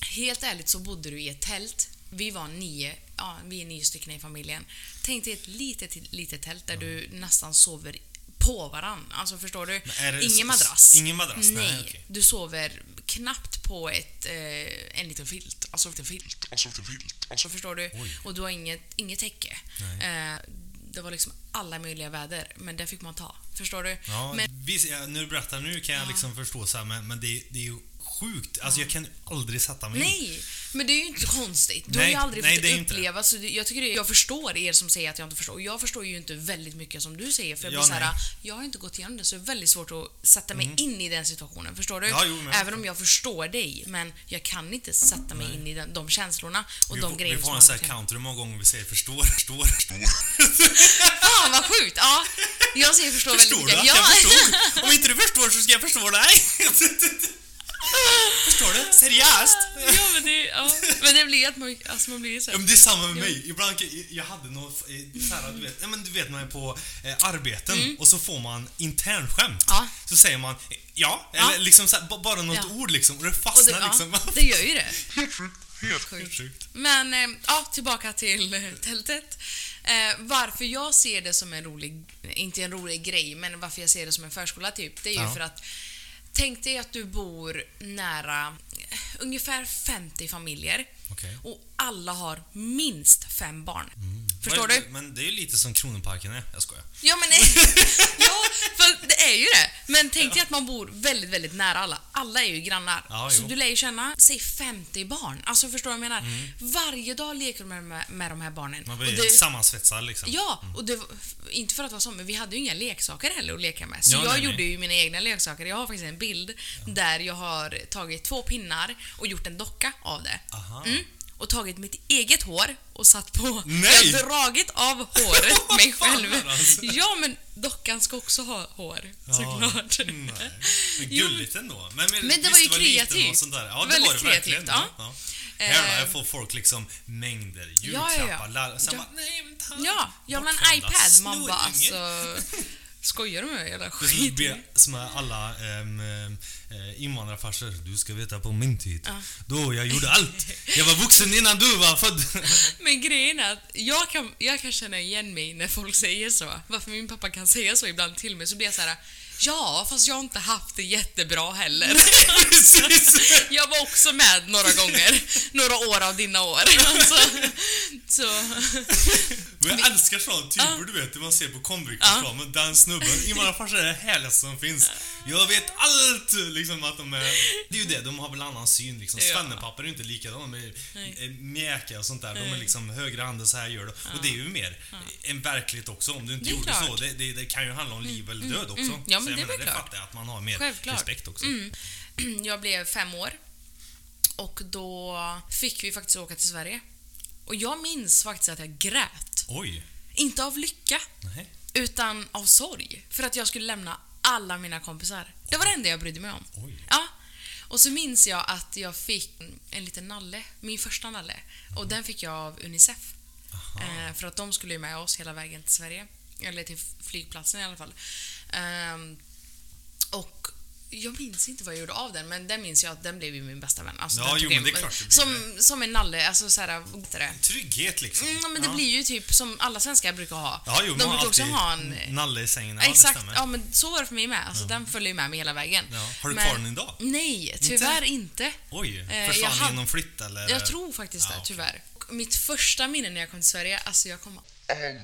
Helt ärligt så bodde du i ett tält. Vi var nio, ja, vi är nio stycken i familjen. Tänk dig ett litet, litet tält där du nästan sover på varann. Alltså förstår du? Ingen madrass. ingen madrass? Nej, Nej, okej. du sover knappt på ett, eh, en liten filt. Alltså en liten filt. Alltså lite vilt. Så Alltså, förstår du? Och du har inget, inget täcke. Eh, det var liksom alla möjliga väder, men det fick man ta. Förstår du? Ja, Men, visst, ja, när du berättar nu kan jag liksom förstå så här, men, men det, det är ju sjukt. Alltså jag kan aldrig sätta mig in. nej, men det är ju inte konstigt. Du Nej, har ju aldrig nej, fått inte uppleva, så det- jag tycker det, jag förstår er som säger att jag inte förstår. Jag förstår ju inte väldigt mycket som du säger, för jag Ja, blir så här, nej. jag har inte gått igenom det, så det är väldigt svårt att sätta mig in i den situationen. Förstår du? Ja, jo, men- Även om jag förstår dig, men jag kan inte sätta mig in i den, de känslorna och vi, de grejerna vi får en sån här counter hur många gånger vi säger förstår, förstår, förstår. [LAUGHS] Fan vad sjukt! Ja, jag säger förstå väldigt Förstår du mycket. att ja. jag förstår? [LAUGHS] Om inte du förstår så ska jag förstå dig. [LAUGHS] Förstår du? Seriöst? Ja, men det, ja. men det blir att man, alltså man blir så Ja, men det är samma med mig. Ibland, jag hade något eh, så här, du vet, ja, men du vet man är på eh, arbeten och så får man internskämt. Mm. Ja. Så säger man ja, Ja. eller liksom så här, bara något ord liksom och det och det, fastnar ja, liksom. det gör ju det. [LAUGHS] helt sjukt. Helt Sjukt. Sjukt. Men eh, ja, tillbaka till eh, tältet. Eh, varför jag ser det som en rolig, inte en rolig grej, men varför jag ser det som en förskola typ, det är ju för att Tänk dig att du bor nära eh, ungefär 50 familjer Okej. och alla har minst fem barn. Förstår du? Men det är ju lite som Kronparken är. Jag skojar. Ja, men [LAUGHS] ja, för det är ju det. Men tänk dig att man bor väldigt, väldigt nära alla. Alla är ju grannar. Ja, så jo. du lär ju känna, säg 50 barn. Alltså förstår du vad jag menar? Varje dag leker du med, med, de här barnen. Mm. Man blir det- sammansvetsad liksom. Ja, och det, inte för att vara så, men vi hade ju inga leksaker heller att leka med. Så Ja, jag nej, nej. gjorde ju mina egna leksaker. Jag har faktiskt en bild där jag har tagit två pinnar och gjort en docka av det. Aha. Mm. Och tagit mitt eget hår och satt på. Nej! Jag har dragit av håret [LAUGHS] mig själv. alltså. Ja, men dockan ska också ha hår, såklart. Nej. Men Gulligt ändå. Men, Men det visst, var ju kreativt. Sånt där. Ja, det Väldigt var det verkligen. kreativt, ja. Här då, Eh, här får folk liksom mängder ja, julklappar. ja. lär- Sen Ja. bara, nej men ta Ja, ja men iPad. Man bara alltså... [LAUGHS] Skojar du med mig? Jävla Det skit. blir- som är alla ähm, äh, invandrarfarsor. Du ska veta på min tid. Då jag gjorde allt. Jag var vuxen innan du var född. [LAUGHS] Men grejen är att jag kan, jag kan känna igen mig när folk säger så. Varför min pappa kan säga så ibland till mig så blir jag så här. Ja, fast jag har inte haft det jättebra heller. [LAUGHS] Jag var också med några gånger. Några år av dina år. [LAUGHS] Alltså, så, Men jag älskar sådana typer du vet, det man ser på kombireklamen. Den snubben, invandrarfarsor är det härligaste som finns. Jag vet allt! Liksom att de är... Det är ju det, de har väl annan syn liksom. Ja. Svennepapper är ju inte likadana. De är Nej. mjäkiga och sånt där. De är liksom högra handen så här gör det. Och det är ju mer en verklighet också. Om du inte Det gjorde klart. så. Det, det, det kan ju handla om liv eller död också. mm. Ja, men det menar, det klart. fattar jag att man har mer Självklart. respekt också. Mm. [CLEARS THROAT] Jag blev fem år. Och då fick vi faktiskt åka till Sverige. Och jag minns faktiskt att jag grät. Oj. Inte av lycka, Nej. utan av sorg. För att jag skulle lämna alla mina kompisar. Det var det enda jag brydde mig om. Oj. Ja. Och så minns jag att jag fick en liten nalle, min första nalle. Och den fick jag av Unicef. Eh, för att de skulle ju med oss hela vägen till Sverige. Eller till flygplatsen i alla fall. Ehm, och jag minns inte vad jag gjorde av den, men den minns jag att den blev ju min bästa vän. Alltså, Ja, den jo, men det är klart det blir som, som en nalle, alltså såhär, vad heter det? Trygghet liksom. Mm, men det blir ju typ som alla svenskar brukar ha. Ja, jo, de brukar också ha en... nalle i sängen. Ja, det Exakt, ja men så var det för mig med. Alltså, Den följer ju med mig hela vägen. Ja. Har du men, kvar den idag? Nej, tyvärr inte. Oj, Eh, försvann hade- genom flytt eller? Jag tror faktiskt Ja, det, tyvärr. Och Mitt första minne när jag kom till Sverige, alltså jag kommer Aldrig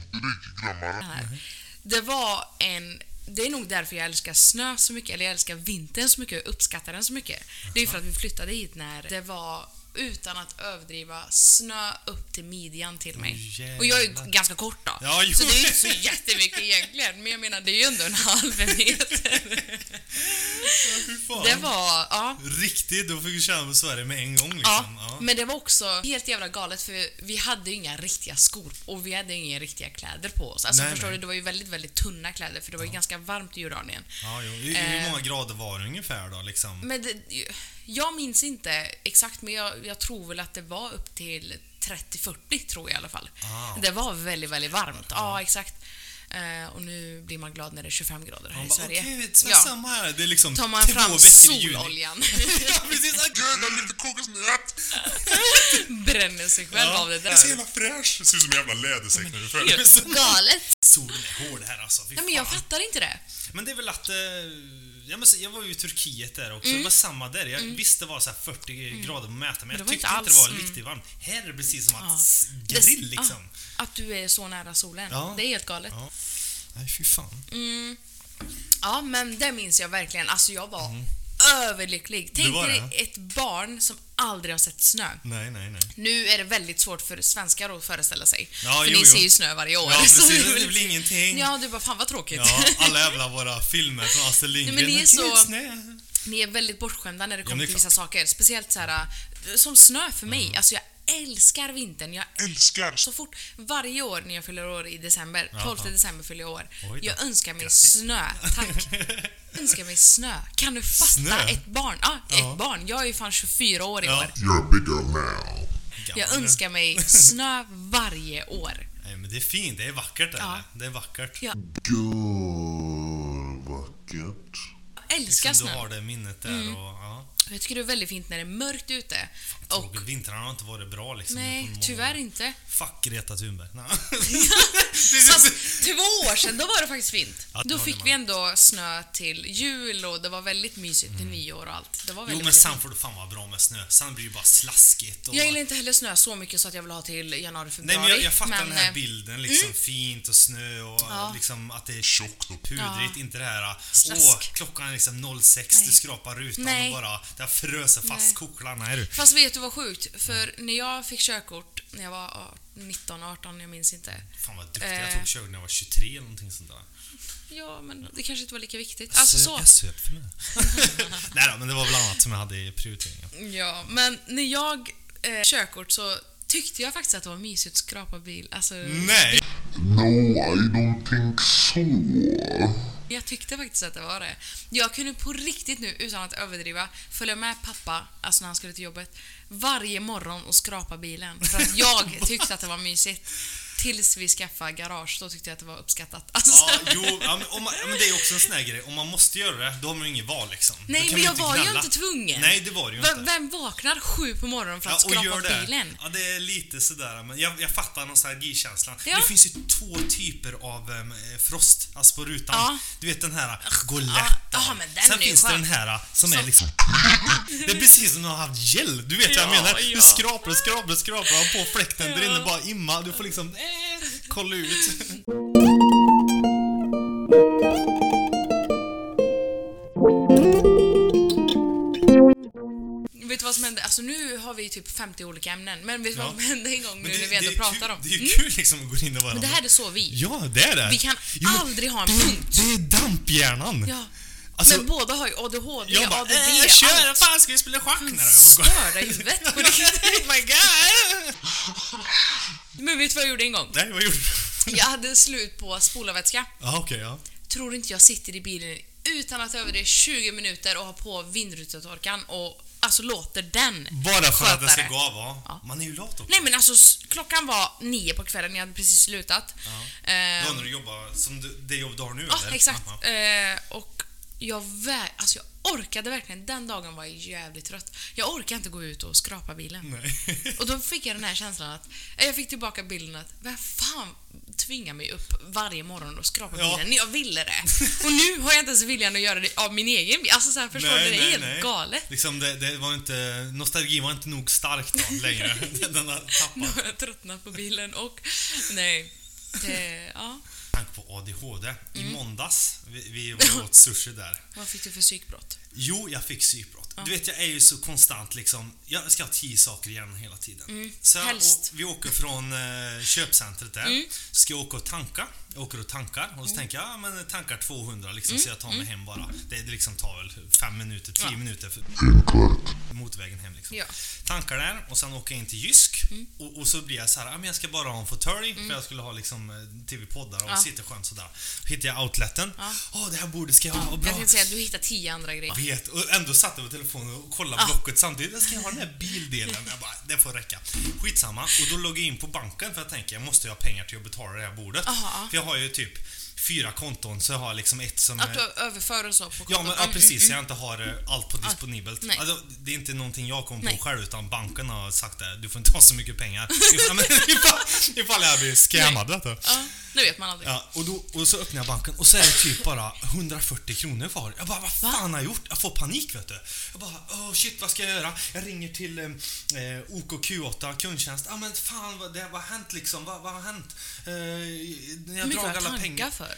glömma det. här. Det var en... Det är nog därför jag älskar snö så mycket, eller jag älskar vintern så mycket och uppskattar den så mycket. Det är ju för att vi flyttade hit när det var, utan att överdriva, snö upp till midjan till mig. Åh, och jag är ju jävlar. ganska kort då. Ja, så det är ju inte så jättemycket egentligen, men jag menar det är ju ändå en halv meter. Fan. Det var, ja. Riktigt, då fick vi känna på Sverige med en gång Ja, liksom. Ja. men det var också helt jävla galet för vi hade ju inga riktiga skor och vi hade inga riktiga kläder på oss. Alltså Nej, förstår nej. du, det var ju väldigt, väldigt tunna kläder för det var ju ganska varmt i Jordanien. Ja, jo. Hur, Eh. hur många grader var det ungefär då liksom? Men det, jag minns inte exakt, men jag, jag tror väl att det var upp till 30-40 tror jag i alla fall. Ah. Det var väldigt, väldigt varmt. Ja, exakt. Eh, och nu blir man glad när det är 25 grader här Man i Sverige. Okej, okay, ja. samma här. Det är liksom Tar man fram sololjan, [LAUGHS] ja, precis. Gud, lite kokosnöt! [LAUGHS] bränner sig själv Ja. av det Jag är där. så jävla fräsch! Ser ut som en jävla lädersäck när du. Helt galet. Solen är hård här alltså. Fy Ja, men jag fattar inte det. Men det är väl att... Eh, ja, men så- jag var ju i Turkiet där också. Det var samma där. Jag visste det var så här 40 grader på mätaren, men jag tyckte inte inte det var alls, mm. riktigt varmt. Här är det precis som att Ja. grill liksom. ja, att du är så nära solen. Ja. Det är helt galet. Ja. Nej, fy fan. Mm. Ja, men det minns jag verkligen. Alltså, jag var överlycklig. Tänk dig ett barn som aldrig har sett snö. Nej, nej, nej. Nu är det väldigt svårt för svenskar att föreställa sig. Ja, för jo, ni ser ju snö varje år. Ja, [LAUGHS] precis. Det blir ingenting. Ja, du bara fan vad tråkigt. Ja, alla jävla våra filmer från Astrid Lindgren. Nej, men ni är så-. Ni är väldigt bortskämda när det kommer är till vissa saker. Speciellt så här, som snö för mig. Mm. Alltså jag älskar vintern. Jag Älskar! så fort, varje år när jag fyller år i december, 12 Jaha. december fyller jag år, jag önskar mig Grattis. snö. Tack. [LAUGHS] önskar mig snö. Kan du fatta? Snö? Ett barn. Ja, Ja. ett barn. Jag är ju fan 24 år i Ja. år. You're bigger now. Jag önskar mig snö varje år. Nej, men det är fint. Det är vackert. Är Ja. det. det är vackert. Ja. Gud, vackert. Jag älskar Liksom, du snö. har det minnet där Mm. och... Ja. Jag tycker det är väldigt fint när det är mörkt ute. Och, Tråkigt. Vintrarna har inte varit bra liksom. nej, tyvärr inte. Fuck Greta Thunberg. Nej. [LAUGHS] Fast två år sedan, då var det faktiskt fint. Ja, Då fick vi ändå snö till jul och det var väldigt mysigt till nyår och allt. Det var Jo, väldigt men fint. sen får det fan vara bra med snö. Sen blir det ju bara slaskigt och... Jag gillar inte heller snö så mycket så att jag vill ha till januari, februari. Nej, men jag, jag fattar den här eh, bilden. Liksom fint och snö och Ja. liksom att det är Tjockt och pudrigt. Ja. Inte det här Slask. åh, klockan är liksom 06, Nej. du skrapar rutan Nej. och bara har fröser fast koklarna. Fast vet du vad sjukt? För när jag fick körkort, när jag var 19, 18, jag minns inte. Fan vad duktig. Jag Eh. tog körkort när jag var 23 eller någonting sånt där. Ja, men det kanske inte var lika viktigt. Alltså så. Jag söp för det. [LAUGHS] Nej då, men det var väl annat som jag hade i prioriteringen. Ja, men när jag eh, körkort så tyckte jag faktiskt att det var mysigt att skrapa bil. Alltså, Nej! No, I don't think so. Jag tyckte faktiskt att det var det. Jag kunde på riktigt nu, utan att överdriva, följa med pappa, alltså när han skulle till jobbet, varje morgon och skrapa bilen. För att jag tyckte att det var mysigt. Tills vi skaffade garage, då tyckte jag att det var uppskattat. Alltså, Ja, jo, ja, men, om man, ja, men det är också en sån här grej. Om man måste göra det, då har man ju inget val liksom. Nej, men jag var ju gnälla. inte tvungen. Nej, det var det ju inte. Vem vaknar sju på morgonen för att Ja, skrapa det. bilen? Ja, det är lite sådär, men jag, jag fattar nostalgikänslan. Ja. Det finns ju två typer av em, frost, alltså på rutan. Ja. Du vet den här, den Sen är ju finns det den här som är Som- liksom... Det är precis som du har haft gel, du vet vad jag Ja, menar? Du skrapar och skrapar och skrapar på fläkten där inne bara imma, du får liksom kolla ut. Vet du vad som hände? Alltså nu har vi typ 50 olika ämnen, men vet du vad som hände en gång nu när vi ändå är pratar om? Det är ju kul liksom att gå in i varandra. Men det här är så vi. Ja, det är det. Vi kan Jo, men aldrig ha en det- punkt. Det är damphjärnan. Ja. Alltså, men båda har ju ADHD, jag bara, ADD, äh, kör, allt. fan ska vi spela schack? Nej, Störda i huvudet. på [LAUGHS] riktigt. oh my god! [LAUGHS] Men vet du vad jag gjorde en gång? Nej, vad gjorde du? Jag hade slut på spolarvätska. Ja, okej, ja. Tror inte jag sitter i bilen utan att överdriva 20 minuter och har på vindrutetorkaren och alltså låter den Bara för att det sköta ska det. gå av, va? Ja. Man är ju lat också. Nej men alltså klockan var nio på kvällen, jag hade precis slutat. Ja. Ehm, Då när du jobbar som du, det jobb du har nu, Ja, eller? exakt. Eh, och jag, vä- alltså jag orkade verkligen, den dagen var jag jävligt trött. Jag orkade inte gå ut och skrapa bilen. Nej. Och då fick jag den här känslan att, eh, jag fick tillbaka bilden att, vem fan tvingar mig upp varje morgon och skrapa Ja. bilen? Jag ville det. Och nu har jag inte ens viljan att göra det av min egen bil. Alltså så här, förstår du? Det är helt galet. Liksom det, det var inte, nostalgin var inte nog stark då längre. [LAUGHS] Den har Nu tappat. har jag tröttnat på bilen och, nej. Det, ja. Tanke på ADHD. I Mm. måndags, vi, vi [LAUGHS] var åt sushi där. Vad fick du för psykbrott? Jo, jag fick psykbrott. Du vet, jag är ju så konstant liksom. Jag ska ha tio saker igen hela tiden. Så jag, Mm. helst. och, vi åker från eh, köpcentret där. Mm. Så ska jag åka och tanka. Jag åker och tankar och så tänker jag, ja men tankar 200 liksom Mm. så jag tar mig hem bara. Det, det liksom tar väl fem minuter, tio Ja. minuter för motorvägen hem liksom. Ja. Mm. Tankar där och sen åker jag in till Jysk och, och så blir jag så här, ja, men jag ska bara ha en fåtölj för jag skulle ha liksom eh, TV-poddar och Ja. sitta skönt sådär. Hittar jag outleten. Åh, Ja. det här bordet ska jag ha, bra. Jag tänkte säga du hittar tio andra grejer. Jag vet, och ändå satt jag på telefonen och kollade blocket samtidigt. Jag ska jag ha den här bildelen? Jag bara, det får räcka. Skitsamma. Och då loggar jag in på banken för jag tänker, jag måste ju ha pengar till att betala det här bordet. Aha. För jag har ju typ fyra konton, så jag har liksom ett som Att är... du överför och så på kontot. Ja, men, ja Mm, precis. mm, Jag inte har eh, allt på disponibelt. nej. Alltså, det är inte någonting jag kom på Nej. själv, utan banken har sagt det. Du får inte ha så mycket pengar. [LAUGHS] Ifall, ifall, ifall jag blir scammad, vet du. Ja, det vet man aldrig. Ja, och, då, och så öppnar jag banken och så är det typ bara 140 kronor kvar. Jag bara, vad fan har jag gjort? Jag får panik vet du. Jag bara, oh shit, vad ska jag göra? Jag ringer till eh, eh, OKQ8, kundtjänst. Ja ah, men fan, vad, det, vad har hänt liksom? Vad, vad har hänt? Eh, jag drar alla pengar. för?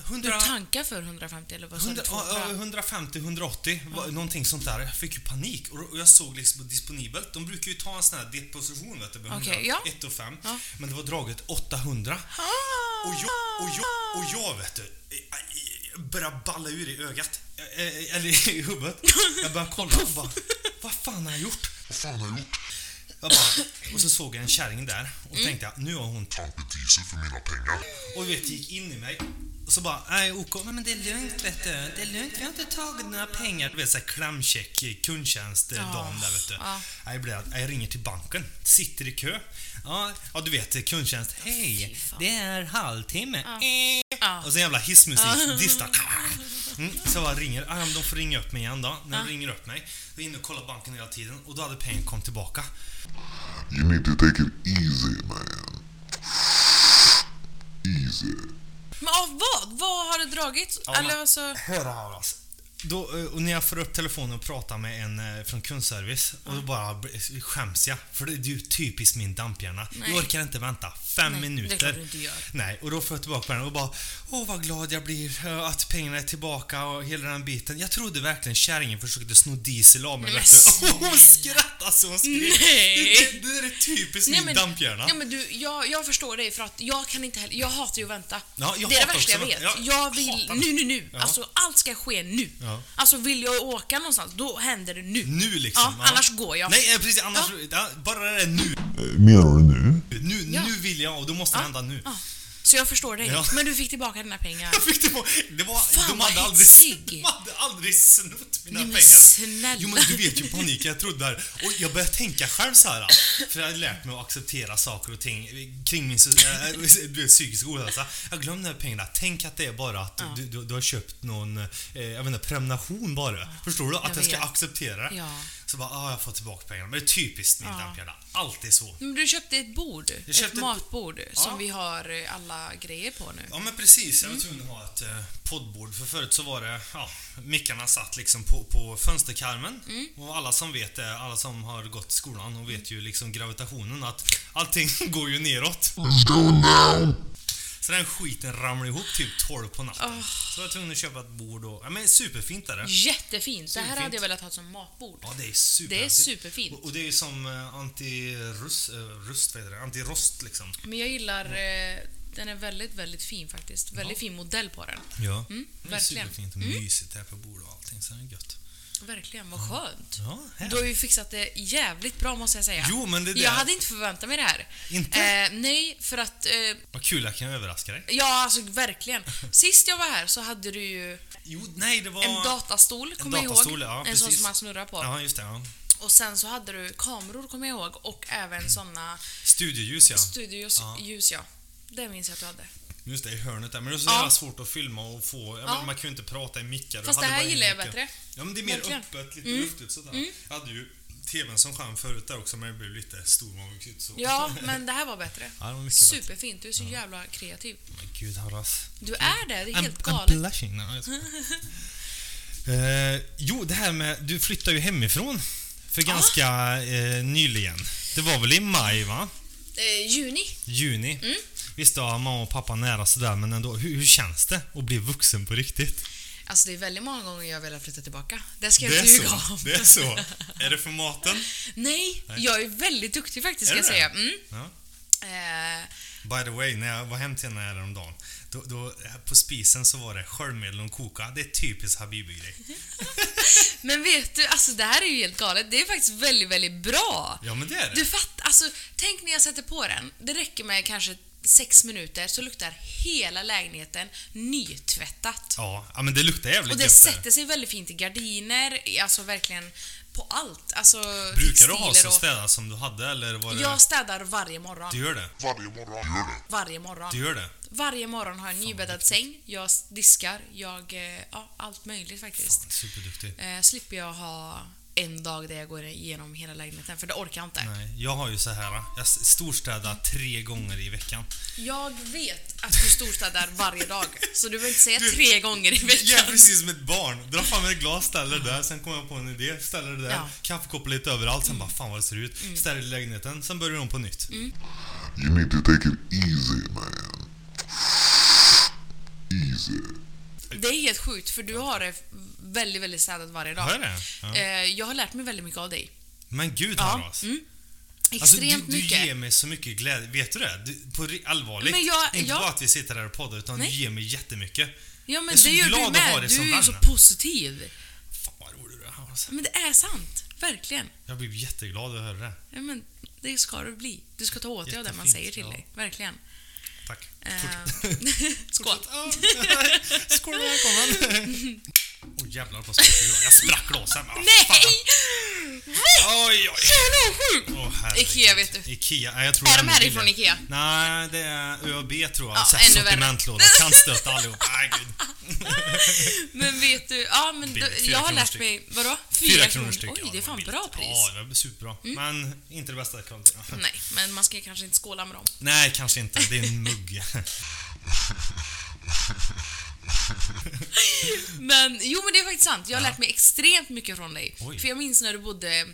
100, Du tankar för 150 eller vad sa du? 100, ja, 200? ja, 150, 180, va- någonting sånt där. Jag fick ju panik och jag såg liksom disponibelt. De brukar ju ta en sån här deposition vet du, med Okej, 100, ja. 1 och 5. Ja. Men det var draget 800. Ah! Och jag, och jag, och jag vet du, började balla ur i ögat. Eh, eh, Eller i huvudet. Jag började kolla och bara, vad fan har jag gjort? Vad fan har jag gjort? Jag bara, och så såg jag en kärring där och tänkte jag, nu har hon Tankat diesel för mina pengar. och du vet, gick in i mig. Och så bara, nej OK, men det är lugnt vet du. Det är lugnt, vi har inte tagit några pengar. Du vet såhär klämcheck, kundtjänst, dagen där vet du. Nej, Jag, blir, jag ringer till banken, sitter i kö. Ja, ja du vet kundtjänst. Hej, det är halvtimme. Ja. Och så jävla hissmusik, distar. Mm, så jag ringer, ah, de får ringa upp mig igen då. När de ringer upp mig, då är jag inne och kollar banken hela tiden och då hade pengen kommit tillbaka. You need to take it easy, man. Easy. Men av vad? Vad har det dragit? Ja, eller alltså... Hör här alltså. Då, eh, och när jag får upp telefonen och pratar med en eh, från kundservice och då bara skäms jag. För det är ju typiskt min damphjärna. Nej. Jag orkar inte vänta fem Nej, det minuter. du inte gör. Nej, och då får jag tillbaka den och bara Åh vad glad jag blir eh, att pengarna är tillbaka och hela den biten. Jag trodde verkligen kärringen försökte sno diesel av mig. Men. [LAUGHS] Och hon skrattade så hon skrek. Det, det, det är typiskt Nej, min damphjärna. ja, men du, jag, jag förstår dig för att jag kan inte heller, jag hatar ju att vänta. Ja, det är det värsta jag vet. Jag, Jag vill nu, nu, nu. Ja. Alltså allt ska ske nu. Ja. Alltså vill jag åka någonstans, då händer det nu. Nu liksom. Ja, annars går jag. Nej, eh, precis. Annars, ja. bara det är nu. Menar du nu? Nu, Ja. nu vill jag och då måste det hända nu. Ja. Så jag förstår dig. Ja. Men du fick tillbaka dina pengar. [LAUGHS] Jag fick på, det var, Fan, de, hade aldrig, [LAUGHS] de hade aldrig snott mina Nej, men pengar. snälla. Jo men du vet ju paniken jag trodde där. Och jag började tänka själv så här. För jag har lärt mig att acceptera saker och ting kring min äh, du vet, ohälsa. Jag glömde pengarna. Tänk att det är bara att du, du, du har köpt någon, eh, jag vet inte, prenumeration bara. Förstår du? Att jag, Jag ska acceptera det. Ja. Så bara, ah, jag får tillbaka pengarna. Men det är typiskt min Ja. Alltid så. Men du köpte ett bord, Jag köpte ett ett- matbord, som Ja. vi har eh, alla grejer på nu. Ja men precis, jag var tvungen att ha ett eh, poddbord för förut så var det, ja, mickarna satt liksom på, på fönsterkarmen och alla som vet det, alla som har gått i skolan och vet ju liksom gravitationen att allting [LAUGHS] går ju neråt. Let's go now. Så den skiten ramlade ihop typ 12 på natten. Så jag var tvungen att köpa ett bord och, ja men superfint är det. Jättefint! Det här Superfint. hade jag velat ha som matbord. Ja det är super. Det är superfint. Och, och det är som eh, anti-rust, eh, rust? Anti-rost liksom. Men jag gillar, eh, den är väldigt, väldigt fin faktiskt. Väldigt fin modell på den. Ja. Mm, det är verkligen. superfint och mysigt här på bordet och allting så det är gött. Verkligen, vad skönt. Ja. Du har ju fixat det jävligt bra måste jag säga. Jo men det där, Jag hade inte förväntat mig det här. Inte? Eh, nej, för att... Eh, vad kul jag kan överraska dig. ja, alltså verkligen. [LAUGHS] Sist jag var här så hade du ju Jo, nej det var... en datastol, kommer jag ihåg. ja, en sån som man snurrar på. Ja, just det. Ja. Och sen så hade du kameror, kommer jag ihåg. Och även såna Studioljus, ja. studios, Ja. ja. Det minns jag att du hade. Just det, i hörnet där. Men det är så Ja. jävla svårt att filma och få... Ja. man kan ju inte prata i mickar. Fast det här gillar jag bättre. Ja, men det är mer Verkligen. öppet, lite Mm. luftigt sådär. Jag hade ju TVn som skärm förut där också, men det blev lite stormagigt så. Ja, [LAUGHS] men det här var bättre. Ja, det var. Superfint. Du är så jävla kreativ. Men Gud, Horace. Du är det, det är helt I'm, galet. I'm blushing now. [LAUGHS] Eh, jo, det här med... Du flyttade ju hemifrån för ganska eh, nyligen. Det var väl i maj, va? Eh, juni. Juni. Mm. Visst, har mamma och pappa nära sådär, men ändå. Hur, hur känns det att bli vuxen på riktigt? Alltså det är väldigt många gånger jag velat flytta tillbaka. Det ska jag Det inte ljuga om. Det är så. Är det för maten? Nej, jag är väldigt duktig faktiskt ska jag säga. Mm. Ja. Eh, By the way, när jag var hem till henne häromdagen, då, då, på spisen så var det sköljmedel och koka. Det är typiskt Habibi-grej. [LAUGHS] men vet du, alltså det här är ju helt galet. Det är faktiskt väldigt, väldigt bra. Ja, men det är det. Du fattar, alltså tänk när jag sätter på den. Det räcker med kanske sex minuter så luktar hela lägenheten nytvättat. Ja, ja, men det luktar jävligt Och det gött där. sätter sig väldigt fint i gardiner, alltså verkligen på allt. Alltså Brukar du ha så och... städat som du hade eller var det... Jag städar varje morgon. Du gör det? Varje morgon. Gör det. Varje morgon. Du gör det? Varje morgon har jag en nybäddad säng, jag diskar, jag... eh, Ja, allt möjligt faktiskt. Fan, superduktig. Eh, slipper jag ha en dag där jag går igenom hela lägenheten, för det orkar jag inte. Nej, jag har ju så här. Jag storstädar tre gånger i veckan. Jag vet att du storstädar varje dag, så du behöver inte säga tre gånger i Jag är veckan. precis som ett barn. Drar fram ett glas, ställer det där, sen kommer jag på en idé, ställer det där, Ja. kaffekoppar lite överallt, sen bara fan vad det ser ut. Ställer i lägenheten, sen börjar de på nytt. Mm. You need to take it easy, man. Easy. Det är helt sjukt, för du har det väldigt, väldigt städat varje dag. Har jag det? Ja. Eh, Jag har lärt mig väldigt mycket av dig. Men gud Ja, Haras. mm. Alltså, du, Extremt du mycket. ger mig så mycket glädje. Vet du det? Du, på allvarligt. Men jag- inte ja. bara att vi sitter här och poddar, utan Nej. du ger mig jättemycket. Ja, men Jag är så det gör glad du att ha dig du som är ju vän. så positiv. Fan vad rolig du är. Men det är sant. Verkligen. Jag blir jätteglad att höra det. Ja, men det ska du bli. Du ska ta åt dig av det man säger till ja. dig. Verkligen. Tack. Eh. [LAUGHS] Skål. [LAUGHS] Skål välkommen. [LAUGHS] Åh oh, jävlar på språket. Jag sprack glasen. Ah. Nej! Oj, oj. Åh, herregud. Ikea, vet du. Ikea, nej, jag tror Är de härifrån. Ikea? Nej, det är ÖB tror jag. Ja, värre. sortimentlåda, kantstötta allihop. Nej, gud. [LAUGHS] Men vet du, ja men då, fyra jag har lärt mig, vadå? Fyra kronor styck. Oj, det är fan bra pris. Ja, det var superbra. Men inte det bästa kvaliteten. [LAUGHS] Nej, men man ska kanske inte skåla med dem. Nej, kanske inte. Det är en mugg. [LAUGHS] Men jo, men det är faktiskt sant. Jag har lärt mig extremt mycket från dig. Oj. För jag minns när du bodde...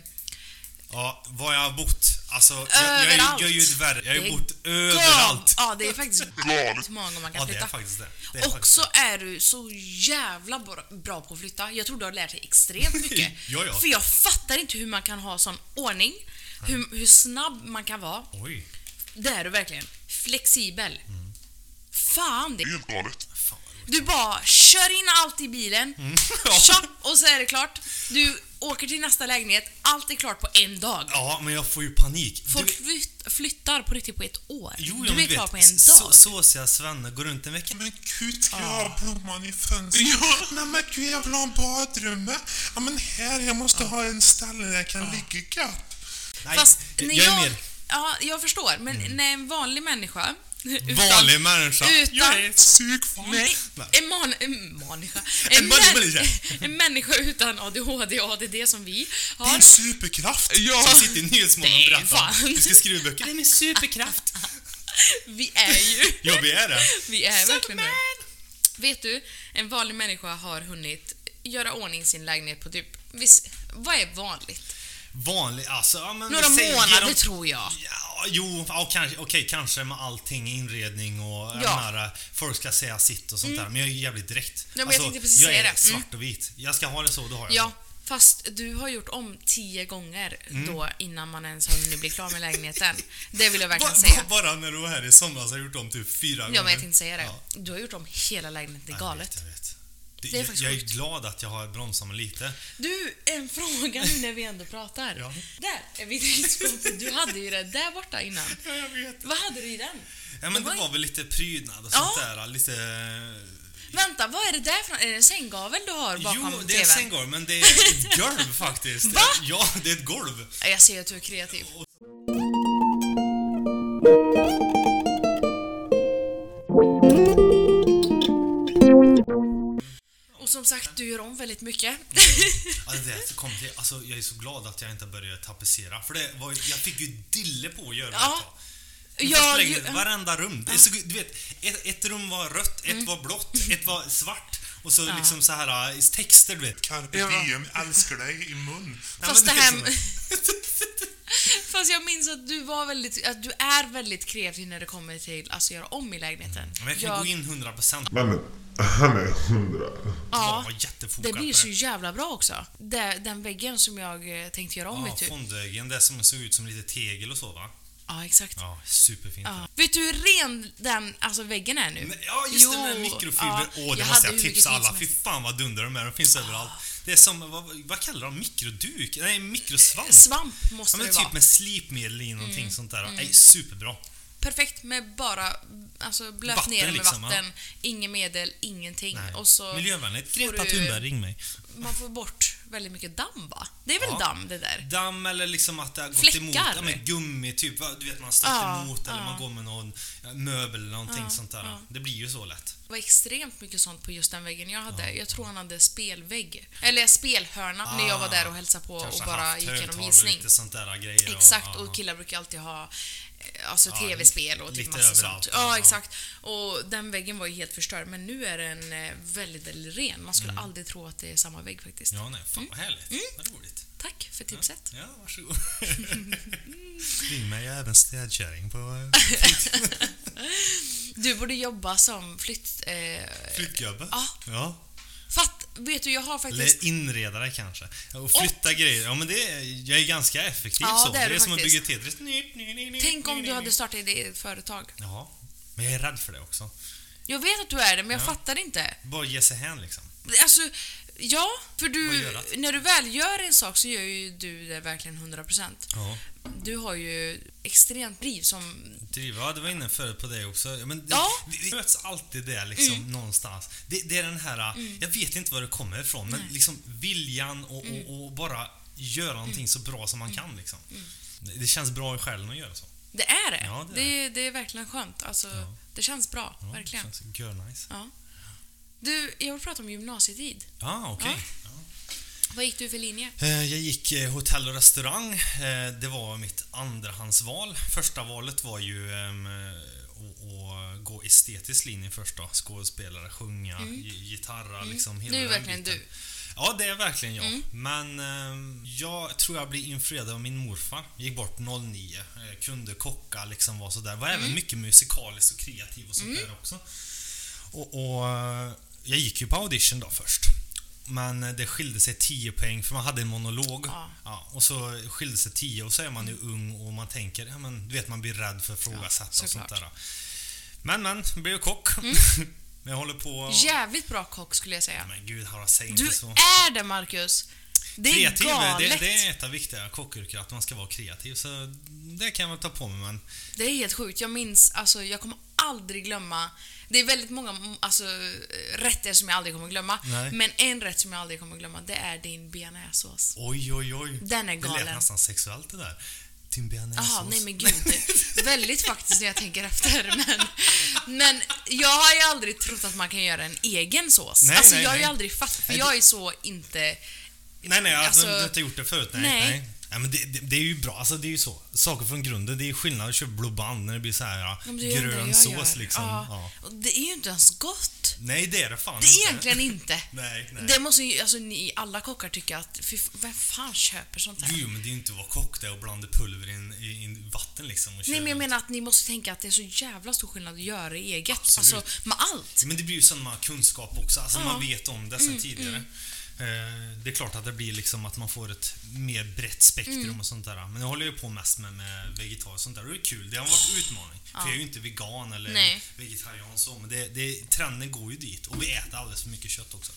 Ja, var jag har bott. Alltså, jag, jag, jag är ju ett värre. Jag har ju bott överallt. Ja, det är faktiskt [LAUGHS] Galet. hur många gånger man kan Ja, det flytta. är faktiskt det. det är Och faktiskt så är du så jävla bra- bra på att flytta. Jag tror du har lärt dig extremt [LAUGHS] mycket. Ja, ja. För jag fattar inte hur man kan ha sån ordning, hur, hur snabb man kan vara. Oj, Det är du verkligen. Flexibel. Fan, det Det är helt galet. Du bara kör in allt i bilen, Mm. [LAUGHS] Ja. och så är det klart. Du åker till nästa lägenhet, allt är klart på en dag. Ja, men jag får ju panik. Folk Du, flytt, flyttar på riktigt på ett år. jo, du jag är vet, klar på en så, dag. Såsiga Svenne går runt en vecka. Men gud, ska jag ha blomman i fönstret? Ja, nej men gud, jag vill ha badrummet. Ja, men här, jag måste ha en ställe där jag kan ligga gött. Nej, Fast jag, när jag jag, är mer Mm. Ja, jag förstår. Men när en vanlig människa... Vanlig människa. utan- Jag är ett Psykfall. Nej, en, man, en människa. En En, män, [LAUGHS] en människa utan ADHD och ADD som vi Det är har. en superkraft. Ja, Som sitter i Nyhetsmorgon och berättar. Du ska skriva böcker. Det är min superkraft. [LAUGHS] vi är ju... Ja, vi är det. Vi är verkligen det. Vet du, en vanlig människa har hunnit göra ordning sin lägenhet på typ... Vad är vanligt? Vanlig, alltså. Ja, Några vi månader genom- tror jag. Ja, jo, ja, kanske, okej, kanske med allting, inredning och Ja. ja. här, folk ska säga sitt och sånt där. Men jag är jävligt direkt. men jag tänkte precis jag är det. Mm. svart och vit. Jag ska ha det så, då har jag Ja, fast du har gjort om tio gånger då innan man ens har hunnit bli klar med lägenheten. Det vill jag så. [LAUGHS] verkligen säga. ba- Bara när du var här i somras har jag gjort om typ fyra gånger. Ja, men jag tänkte säga det. Ja. Du har gjort om hela lägenheten. Det är Jag galet. vet, jag vet. Det, är jag, jag är glad att jag har bromsat mig lite. Du, en fråga nu när vi ändå pratar. Ja. Där är tidspunkten. Du hade ju det där borta innan. Ja, jag vet. Vad hade du i den? Ja, men Det det var väl lite prydnad och Ja. sånt där. Lite... Vänta, vad är det där för Är det en sänggavel du har bakom Jo, det är TVn? sänggolv, men det är ett [LAUGHS] golv faktiskt. Va? Ja, det är ett golv. Jag ser att du är kreativ. Och som sagt, du gör om väldigt mycket. Ja, [LAUGHS] det kom till, alltså, jag är så glad att jag inte började tapetsera. För det var, jag fick ju dille på att göra det Ja. första lägenheten, varenda rum. Det är så, du vet, ett, ett rum var rött, ett Mm. var blått, ett var svart. Och så liksom så här äh, texter, du vet. Carpe diem, älskar dig i mun. Nej, Fast det men här... [LAUGHS] [LAUGHS] Fast jag minns att du var väldigt, att du är väldigt kreativ när det kommer till att alltså, göra om i lägenheten. Men jag kan gå in 100% Men han är hundra. Ja, var jättefokad det blir så jävla bra också. Det, den väggen som jag eh, tänkte göra om Ja, vet du. fondväggen, det som såg ut som lite tegel och så va? Ja, exakt. Ja, superfint. Ja. Vet du hur ren den alltså, väggen är nu? Men, ja, just det med Jo, mikrofiber. ja, Åh, det jag måste hade jag tipsa alla. Fy fan vad dunder de är. De finns överallt. Det är som, vad, vad kallar de? Mikroduk? Nej, mikrosvamp. Svamp måste Ja, men det typ vara. Mm. med slipmedel i någonting sånt där. Nej, superbra. Perfekt med bara alltså, blöt Vatten ner med liksom, vatten, inget medel, ingenting. Nej. Och så Miljövänligt. Greta Thunberg, ring mig. man får bort väldigt mycket damm va? Det är väl Ja. damm det där? Damm eller liksom att det har gått Fläckar. emot ja, men gummi, typ. Du vet, man stött Ja, emot eller ja. man går med någon ja, möbel eller någonting Ja, sånt där. ja. Det blir ju så lätt. Det var extremt mycket sånt på just den väggen jag hade. Jag tror han hade spelvägg. Eller spelhörna när jag var där och hälsade på Ah, Kanske och bara gick högtalare visning. Lite sånt där grejer. Exakt, ja. och killar brukar alltid ha alltså Ja, tv-spel och typ massa överallt, sånt. ja, Ja, ja. exakt. Och den väggen var ju helt förstörd, men nu är den eh, väldigt, väldigt ren. Man skulle Mm. aldrig tro att det är samma vägg faktiskt. Ja, nej, fan vad härligt. Vad roligt. Tack för tipset. Ja, varsågod. [LAUGHS] Ring mig, jag är även städkärring på [LAUGHS] Du borde jobba som flytt... Eh, flyttgubbe. Ja. ja. Fatt, vet du, jag har faktiskt... Eller inredare kanske. Och flytta grejer. Ja, men det är, jag är ganska effektiv Ja, så. det är du som att bygga Tetris. Tänk om du hade startat ett företag. Ja, men jag är rädd för det också. Jag vet att du är det, men jag Ja. fattar inte. Bara ge sig hän liksom. Alltså, ja, för du, det? när du väl gör en sak så gör ju du det verkligen 100%. Ja. Du har ju extremt driv som... Driva, ja, du var inne förut på det också. Men det, Ja. vi, vi möts alltid där liksom, någonstans. Det, det är den här, jag vet inte var det kommer ifrån, men liksom viljan och, och, och bara göra någonting så bra som man kan liksom. Det, det känns bra i själen att göra så. Det är det. Ja, det det, är det är verkligen skönt. Alltså. Det känns bra, verkligen. Det känns gör nice. Ja. Du, jag vill prata om gymnasietid. Ja, okej. Ja. Vad gick du för linje? Eh, Jag gick eh, hotell och restaurang. Eh, Det var mitt andrahandsval. Första valet var ju ehm, att gå estetisk linje först då. Skådespelare, sjunga, gi- gitarra, liksom hela Det är verkligen biten. du. Ja, det är verkligen jag. Men ehm, jag tror jag blev influerad av min morfar. Gick bort 09. eh, Kunde kocka, liksom var sådär. Var även mycket musikalisk och kreativ och sånt där också. Och, och jag gick ju på audition då först. Men det skilde sig 10 poäng för man hade en monolog. Ja. och så skilde sig 10 och så är man ju ung och man tänker, ja men du vet man blir rädd för att ifrågasätta och sånt där. Men men, jag blev kock. men [LAUGHS] jag håller på... Jävligt bra kock skulle jag säga. Men gud, Harald, säg Du inte så. är det, Marcus! Det är Kreativ, det, galet! det är ett av viktiga kockyrken, att man ska vara kreativ. Så det kan jag väl ta på mig, men... Det är helt sjukt. Jag minns, alltså jag kommer aldrig glömma. Det är väldigt många mm, alltså, rätter som jag aldrig kommer glömma. Nej. Men en rätt som jag aldrig kommer glömma, det är din bearnaisesås. Oj, oj, oj. Den är Det lät galen. nästan sexuellt det där. Din bearnaisesås. Jaha, nej men gud. [LAUGHS] väldigt faktiskt när jag tänker efter. Men, men jag har ju aldrig trott att man kan göra en egen sås. Nej, alltså nej, jag har ju aldrig fattat, för jag är så inte... Nej, nej, alltså, Alltså, du har inte gjort det förut. Nej, nej. Nej. men det, det, det är ju bra. Alltså, det är ju så. Saker från grunden. Det är skillnad att köpa Blue Band när det blir så här ja, Ja, grön sås liksom. Ja. Ja. Det är ju inte ens gott. Nej, det är det fan Det är inte. egentligen inte. [LAUGHS] Nej, nej. Det måste ju, alltså ni alla kockar tycka att, fy, vem fan köper sånt här? Jo, men det är ju inte att vara kock det att blanda pulver i, i, i vatten liksom. Nej köra men jag ut. menar att ni måste tänka att det är så jävla stor skillnad att göra eget. Absolut. Alltså med allt. Men det blir ju sån kunskap också. Alltså Ja. Mm, man vet om det sen tidigare. Eh, Det är klart att det blir liksom att man får ett mer brett spektrum Mm. och sånt där. Men jag håller ju på mest med, med vegetariskt och sånt där och det är kul. Det har varit utmaning. För jag är ju inte vegan eller Nej. vegetarian så, men det, det, trenden går ju dit. Och vi äter alldeles för mycket kött också.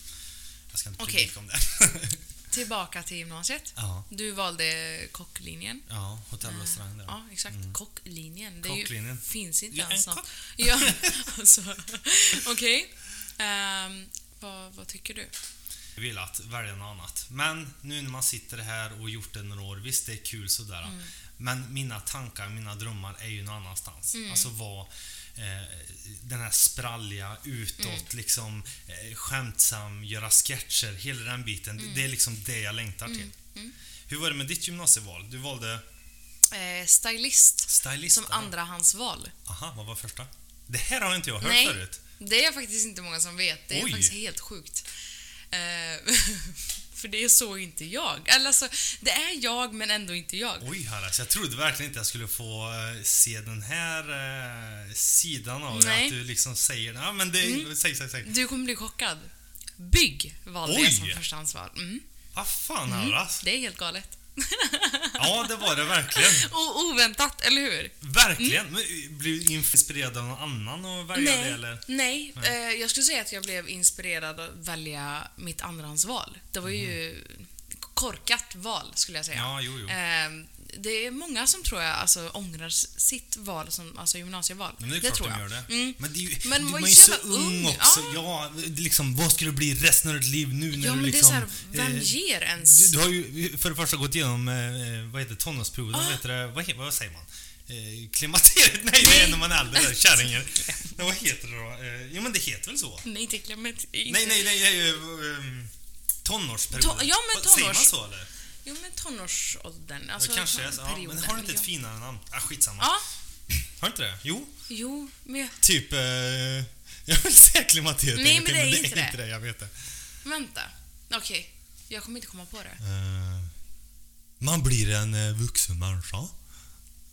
Jag ska inte predika om det. [LAUGHS] Tillbaka till gymnasiet. ja, Du valde kocklinjen. ja, hotell och restaurang där. Ja, exakt. Kocklinjen. Det Kocklinjen. Ju, finns inte Jag ens en något. Ja, [LAUGHS] alltså. [LAUGHS] Okej. Ehm, vad, vad tycker du? Att välja något annat. Men nu när man sitter här och gjort det några år, visst det är kul sådär. Mm. Men mina tankar, mina drömmar är ju någon annanstans. Mm. Alltså vara eh, den här spralliga, utåt, Mm. liksom eh, skämtsam, göra sketcher, hela den biten. Mm. Det är liksom det jag längtar till. Hur var det med ditt gymnasieval? Du valde Eh, stylist stylist? som ja. andrahandsval. Aha, vad var första? Det här har inte jag hört Nej. förut. Det är faktiskt inte många som vet. Det är Oj. faktiskt helt sjukt. Eh, [LAUGHS] För det är så inte jag. Eller alltså, det är jag men ändå inte jag. Oj Harras, jag trodde verkligen inte jag skulle få eh, se den här eh, sidan av. Nej. Att du liksom säger, ja men det, säg, säg, säg. Du kommer bli chockad. Bygg valde jag Oj! som förstahandsval. Mm. Vad fan Harras? Det är helt galet. [LAUGHS] Ja, det var det verkligen. Och oväntat, eller hur? Verkligen. Men, eh, Blev du inspirerad av någon annan att välja det Nej, eller? nej. Eh, jag skulle säga att jag blev inspirerad att välja mitt andrahandsval. Det var ju korkat val, skulle jag säga. Ja, jo, jo. Eh, det är många som tror jag alltså, ångrar sitt val, som, alltså gymnasieval. Men det är klart tror de jag. gör det. Mm. Men, det är ju, Men man ju är så så ung också. Ja. Ja. liksom, vad ska du bli resten av ditt liv nu när Ja, du men liksom... det är så här, vem eh, ger ens... Du, du har ju för det första gått igenom, eh, vad heter det, tonårsperioden, Ah. vad heter det, vad, säger man? Eh, klimakteriet? Nej, det är när man är äldre, där, kärringen. Nej, [LAUGHS] vad heter det då? Eh, jo men det heter väl så? Nej, inte klämmet. Nej, nej, nej, nej eh, tonårsperioden. To- ja, men Vad- Säger man tonårs- så eller? Jo, men tonårsåldern. Alltså, det kanske är så. Ja, men har du inte ett finare namn? Ah, skitsamma. Ja, Har du inte det? Jo, jo, men jag- typ... Eh, [LAUGHS] jag vill säga klimakteriet Nej, en gång men till, det är inte det. inte det. Jag vet det. vänta. Okej, jag kommer inte komma på det. Eh, man blir en eh, vuxen människa.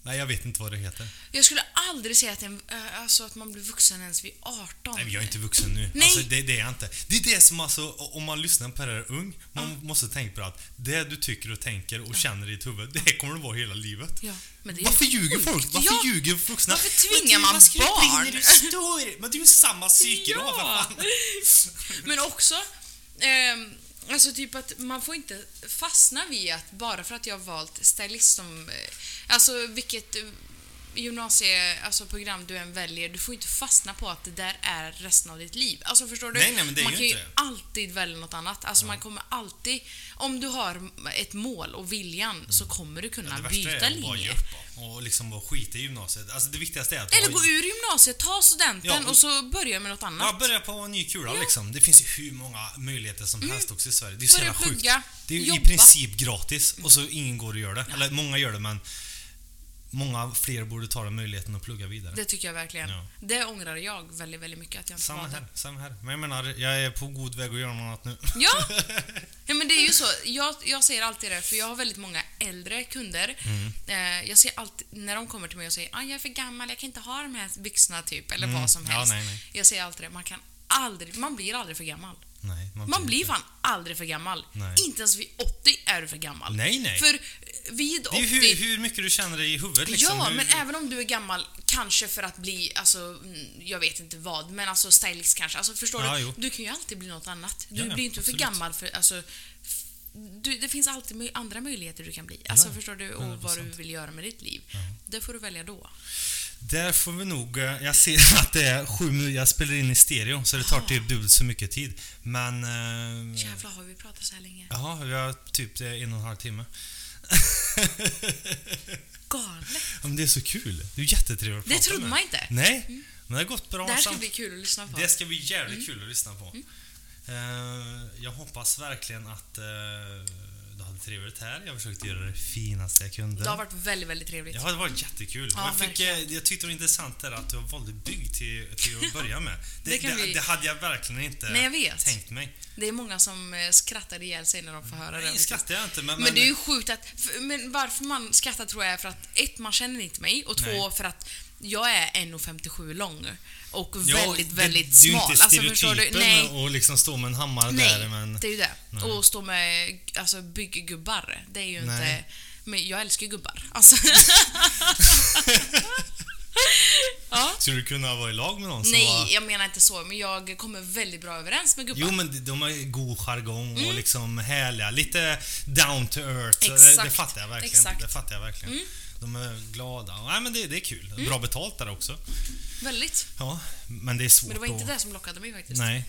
Nej, jag vet inte vad det heter. Jag skulle aldrig säga att, en, äh, alltså att man blir vuxen ens vid 18. Nej, men jag är inte vuxen nu. Nej. Alltså, det, det är jag inte. Det är det som alltså, om man lyssnar på det här ung, man måste tänka på att det du tycker och tänker och känner i ditt huvud, det kommer att vara hela livet. Ja, men det är Varför ju ljuger folk? Varför ja, ljuger vuxna? Varför tvingar man du bli barn? när du är stor? Men det är ju samma psyke då, för Ja. fan. [LAUGHS] Men också, ehm, alltså typ att man får inte fastna vid att bara för att jag har valt stylist som, eh, alltså vilket eh, gymnasie, alltså program du än väljer, du får inte fastna på att det där är resten av ditt liv. Alltså förstår du? Nej, nej, men det är man ju kan ju det. alltid välja något annat. Alltså man kommer alltid, om du har ett mål och viljan så kommer du kunna Mm. Det värsta byta är att bara ge linje. upp och liksom bara skita i gymnasiet. Alltså det viktigaste är att Eller gå ur gymnasiet, ta studenten Ja, och- och så börja med något annat. Ja, börja på en ny kula liksom. Det finns ju hur många möjligheter som helst också i Sverige. Det är ju så Börja jävla sjukt. Det är ju i princip gratis och så ingen går och gör det. Eller många gör det men många fler borde ta den möjligheten att plugga vidare. Det tycker jag verkligen. Ja. Det ångrar jag väldigt, väldigt mycket att jag inte Samma valde. här, samma här. Men jag menar, jag är på god väg att göra något annat nu. Ja! [LAUGHS] ja, men det är ju så. Jag, jag säger alltid det, för jag har väldigt många äldre kunder. Mm. Eh, jag ser alltid, när de kommer till mig och säger ah, jag är för gammal, jag kan inte ha de här byxorna typ, eller Mm. vad som Ja, helst. nej, nej. Jag säger alltid det, man kan aldrig, man blir aldrig för gammal. Nej, Man blir inte. fan aldrig för gammal. Nej. Inte ens vid 80 är du för gammal. Nej, nej. För vid Det 80... är ju hur, hur mycket du känner dig i huvudet liksom. Ja, hur, men även om du är gammal, kanske för att bli, alltså, mm, jag vet inte vad, men alltså stylist kanske. Alltså förstår Ja, du? jo. Du kan ju alltid bli något annat. Du Ja, blir inte för absolut. gammal för, alltså, du, det finns alltid andra möjligheter du kan bli. Alltså Ja, förstår du? Och vad du 100%. vill göra med ditt liv. Det får du välja då. Där får vi nog... eh, Jag ser [LAUGHS] att det är sju minuter. Jag spelar in i stereo så det tar Aha. typ dubbelt så mycket tid. Men... eh, Jävlar, har vi pratat så här länge? Jaha, vi har typ eh, en och en halv timme. [LAUGHS] Galet. Ja, men det är så kul. Det är jättetrevligt att Det prata trodde med. man inte. Nej, men det har gått bra. Det här ska samt- bli kul att lyssna på. Det ska bli jävligt Mm. kul att lyssna på. Eh, jag hoppas verkligen att du hade trevligt här. Jag försökte göra det finaste jag kunde. Det har varit väldigt, väldigt trevligt. Ja, det har varit jättekul. Ja, jag, fick, eh, jag tyckte det var intressant där att du valde bygg till, till att börja med. [LAUGHS] Det, Det det, vi- det hade jag verkligen inte Nej, jag vet. tänkt mig. Det är många som eh, skrattar ihjäl sig när de får höra det. Nej, skrattar jag inte. Men, Men det är ju sjukt att... För, men varför man skrattar tror jag är för att ett, man känner inte mig och två, Nej. för att jag är 1,57 lång och Ja, väldigt, det- väldigt det är ju smal. inte Alltså, stereotypen Nej, och liksom stå med en hammare nej där men... det är ju det. Och stå med alltså, bygggubbar, det är ju Nej. inte... Men jag älskar ju gubbar. Alltså. [LAUGHS] ja. Skulle du kunna vara i lag med någon som Nej, var... jag menar inte så, men jag kommer väldigt bra överens med gubbar. Jo men de- har god jargong och liksom härliga, lite down to earth. Så Det, det Exakt. fattar jag verkligen. Exakt. Det fattar jag verkligen. De är glada. Nej men det, det är kul. Bra betalt där också. Väldigt. Ja, men det är svårt Men det var inte att... det som lockade mig faktiskt. Nej.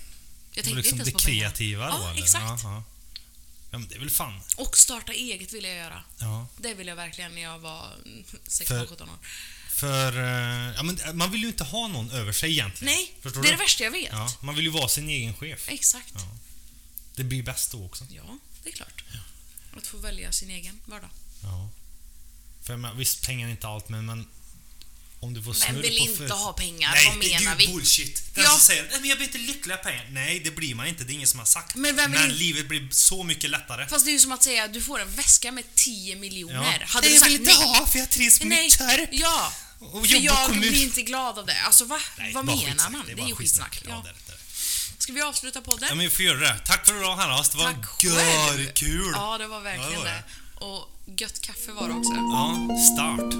Jag Det var tänkte liksom inte det ens på pengar. kreativa då Ja, eller? exakt. Ja, ja. ja men det är väl fan. Och starta eget ville jag göra. Ja. Det ville jag verkligen när jag var För- 16-17 år. För eh, ja, men man vill ju inte ha någon över sig egentligen. Nej, Förstår det är du? det värsta jag vet. Ja, man vill ju vara sin egen chef. Exakt. Ja. Det blir bäst då också. Ja, det är klart. Att få välja sin egen vardag. Ja. För jag menar, visst, pengar är inte allt, men, men Om du får snurr vill på inte ha pengar? Nej, Vad det, det menar är ju vi? bullshit. Den Ja. som säger "Nej, men jag blir inte lycklig av pengar. Nej, det blir man inte. Det är ingen som har sagt. Men vem vill inte- livet blir så mycket lättare. Fast det är ju som att säga att du får en väska med 10 miljoner. Hade Nej, du jag sagt vill inte nej? ha för jag trivs Nej, mitt torp. ja. Och För jag kommun. blir inte glad av det. Alltså va? Nej, Vad menar skitsnack. man? Det är bara ju skitsnack. Ja, Ja. det är det. Ska vi avsluta podden? Ja, men vi får göra det. Tack för idag Hanna. Det var görkul. Ja, det var verkligen Ja, det var det. Och Gött kaffe var det också. Ja, start.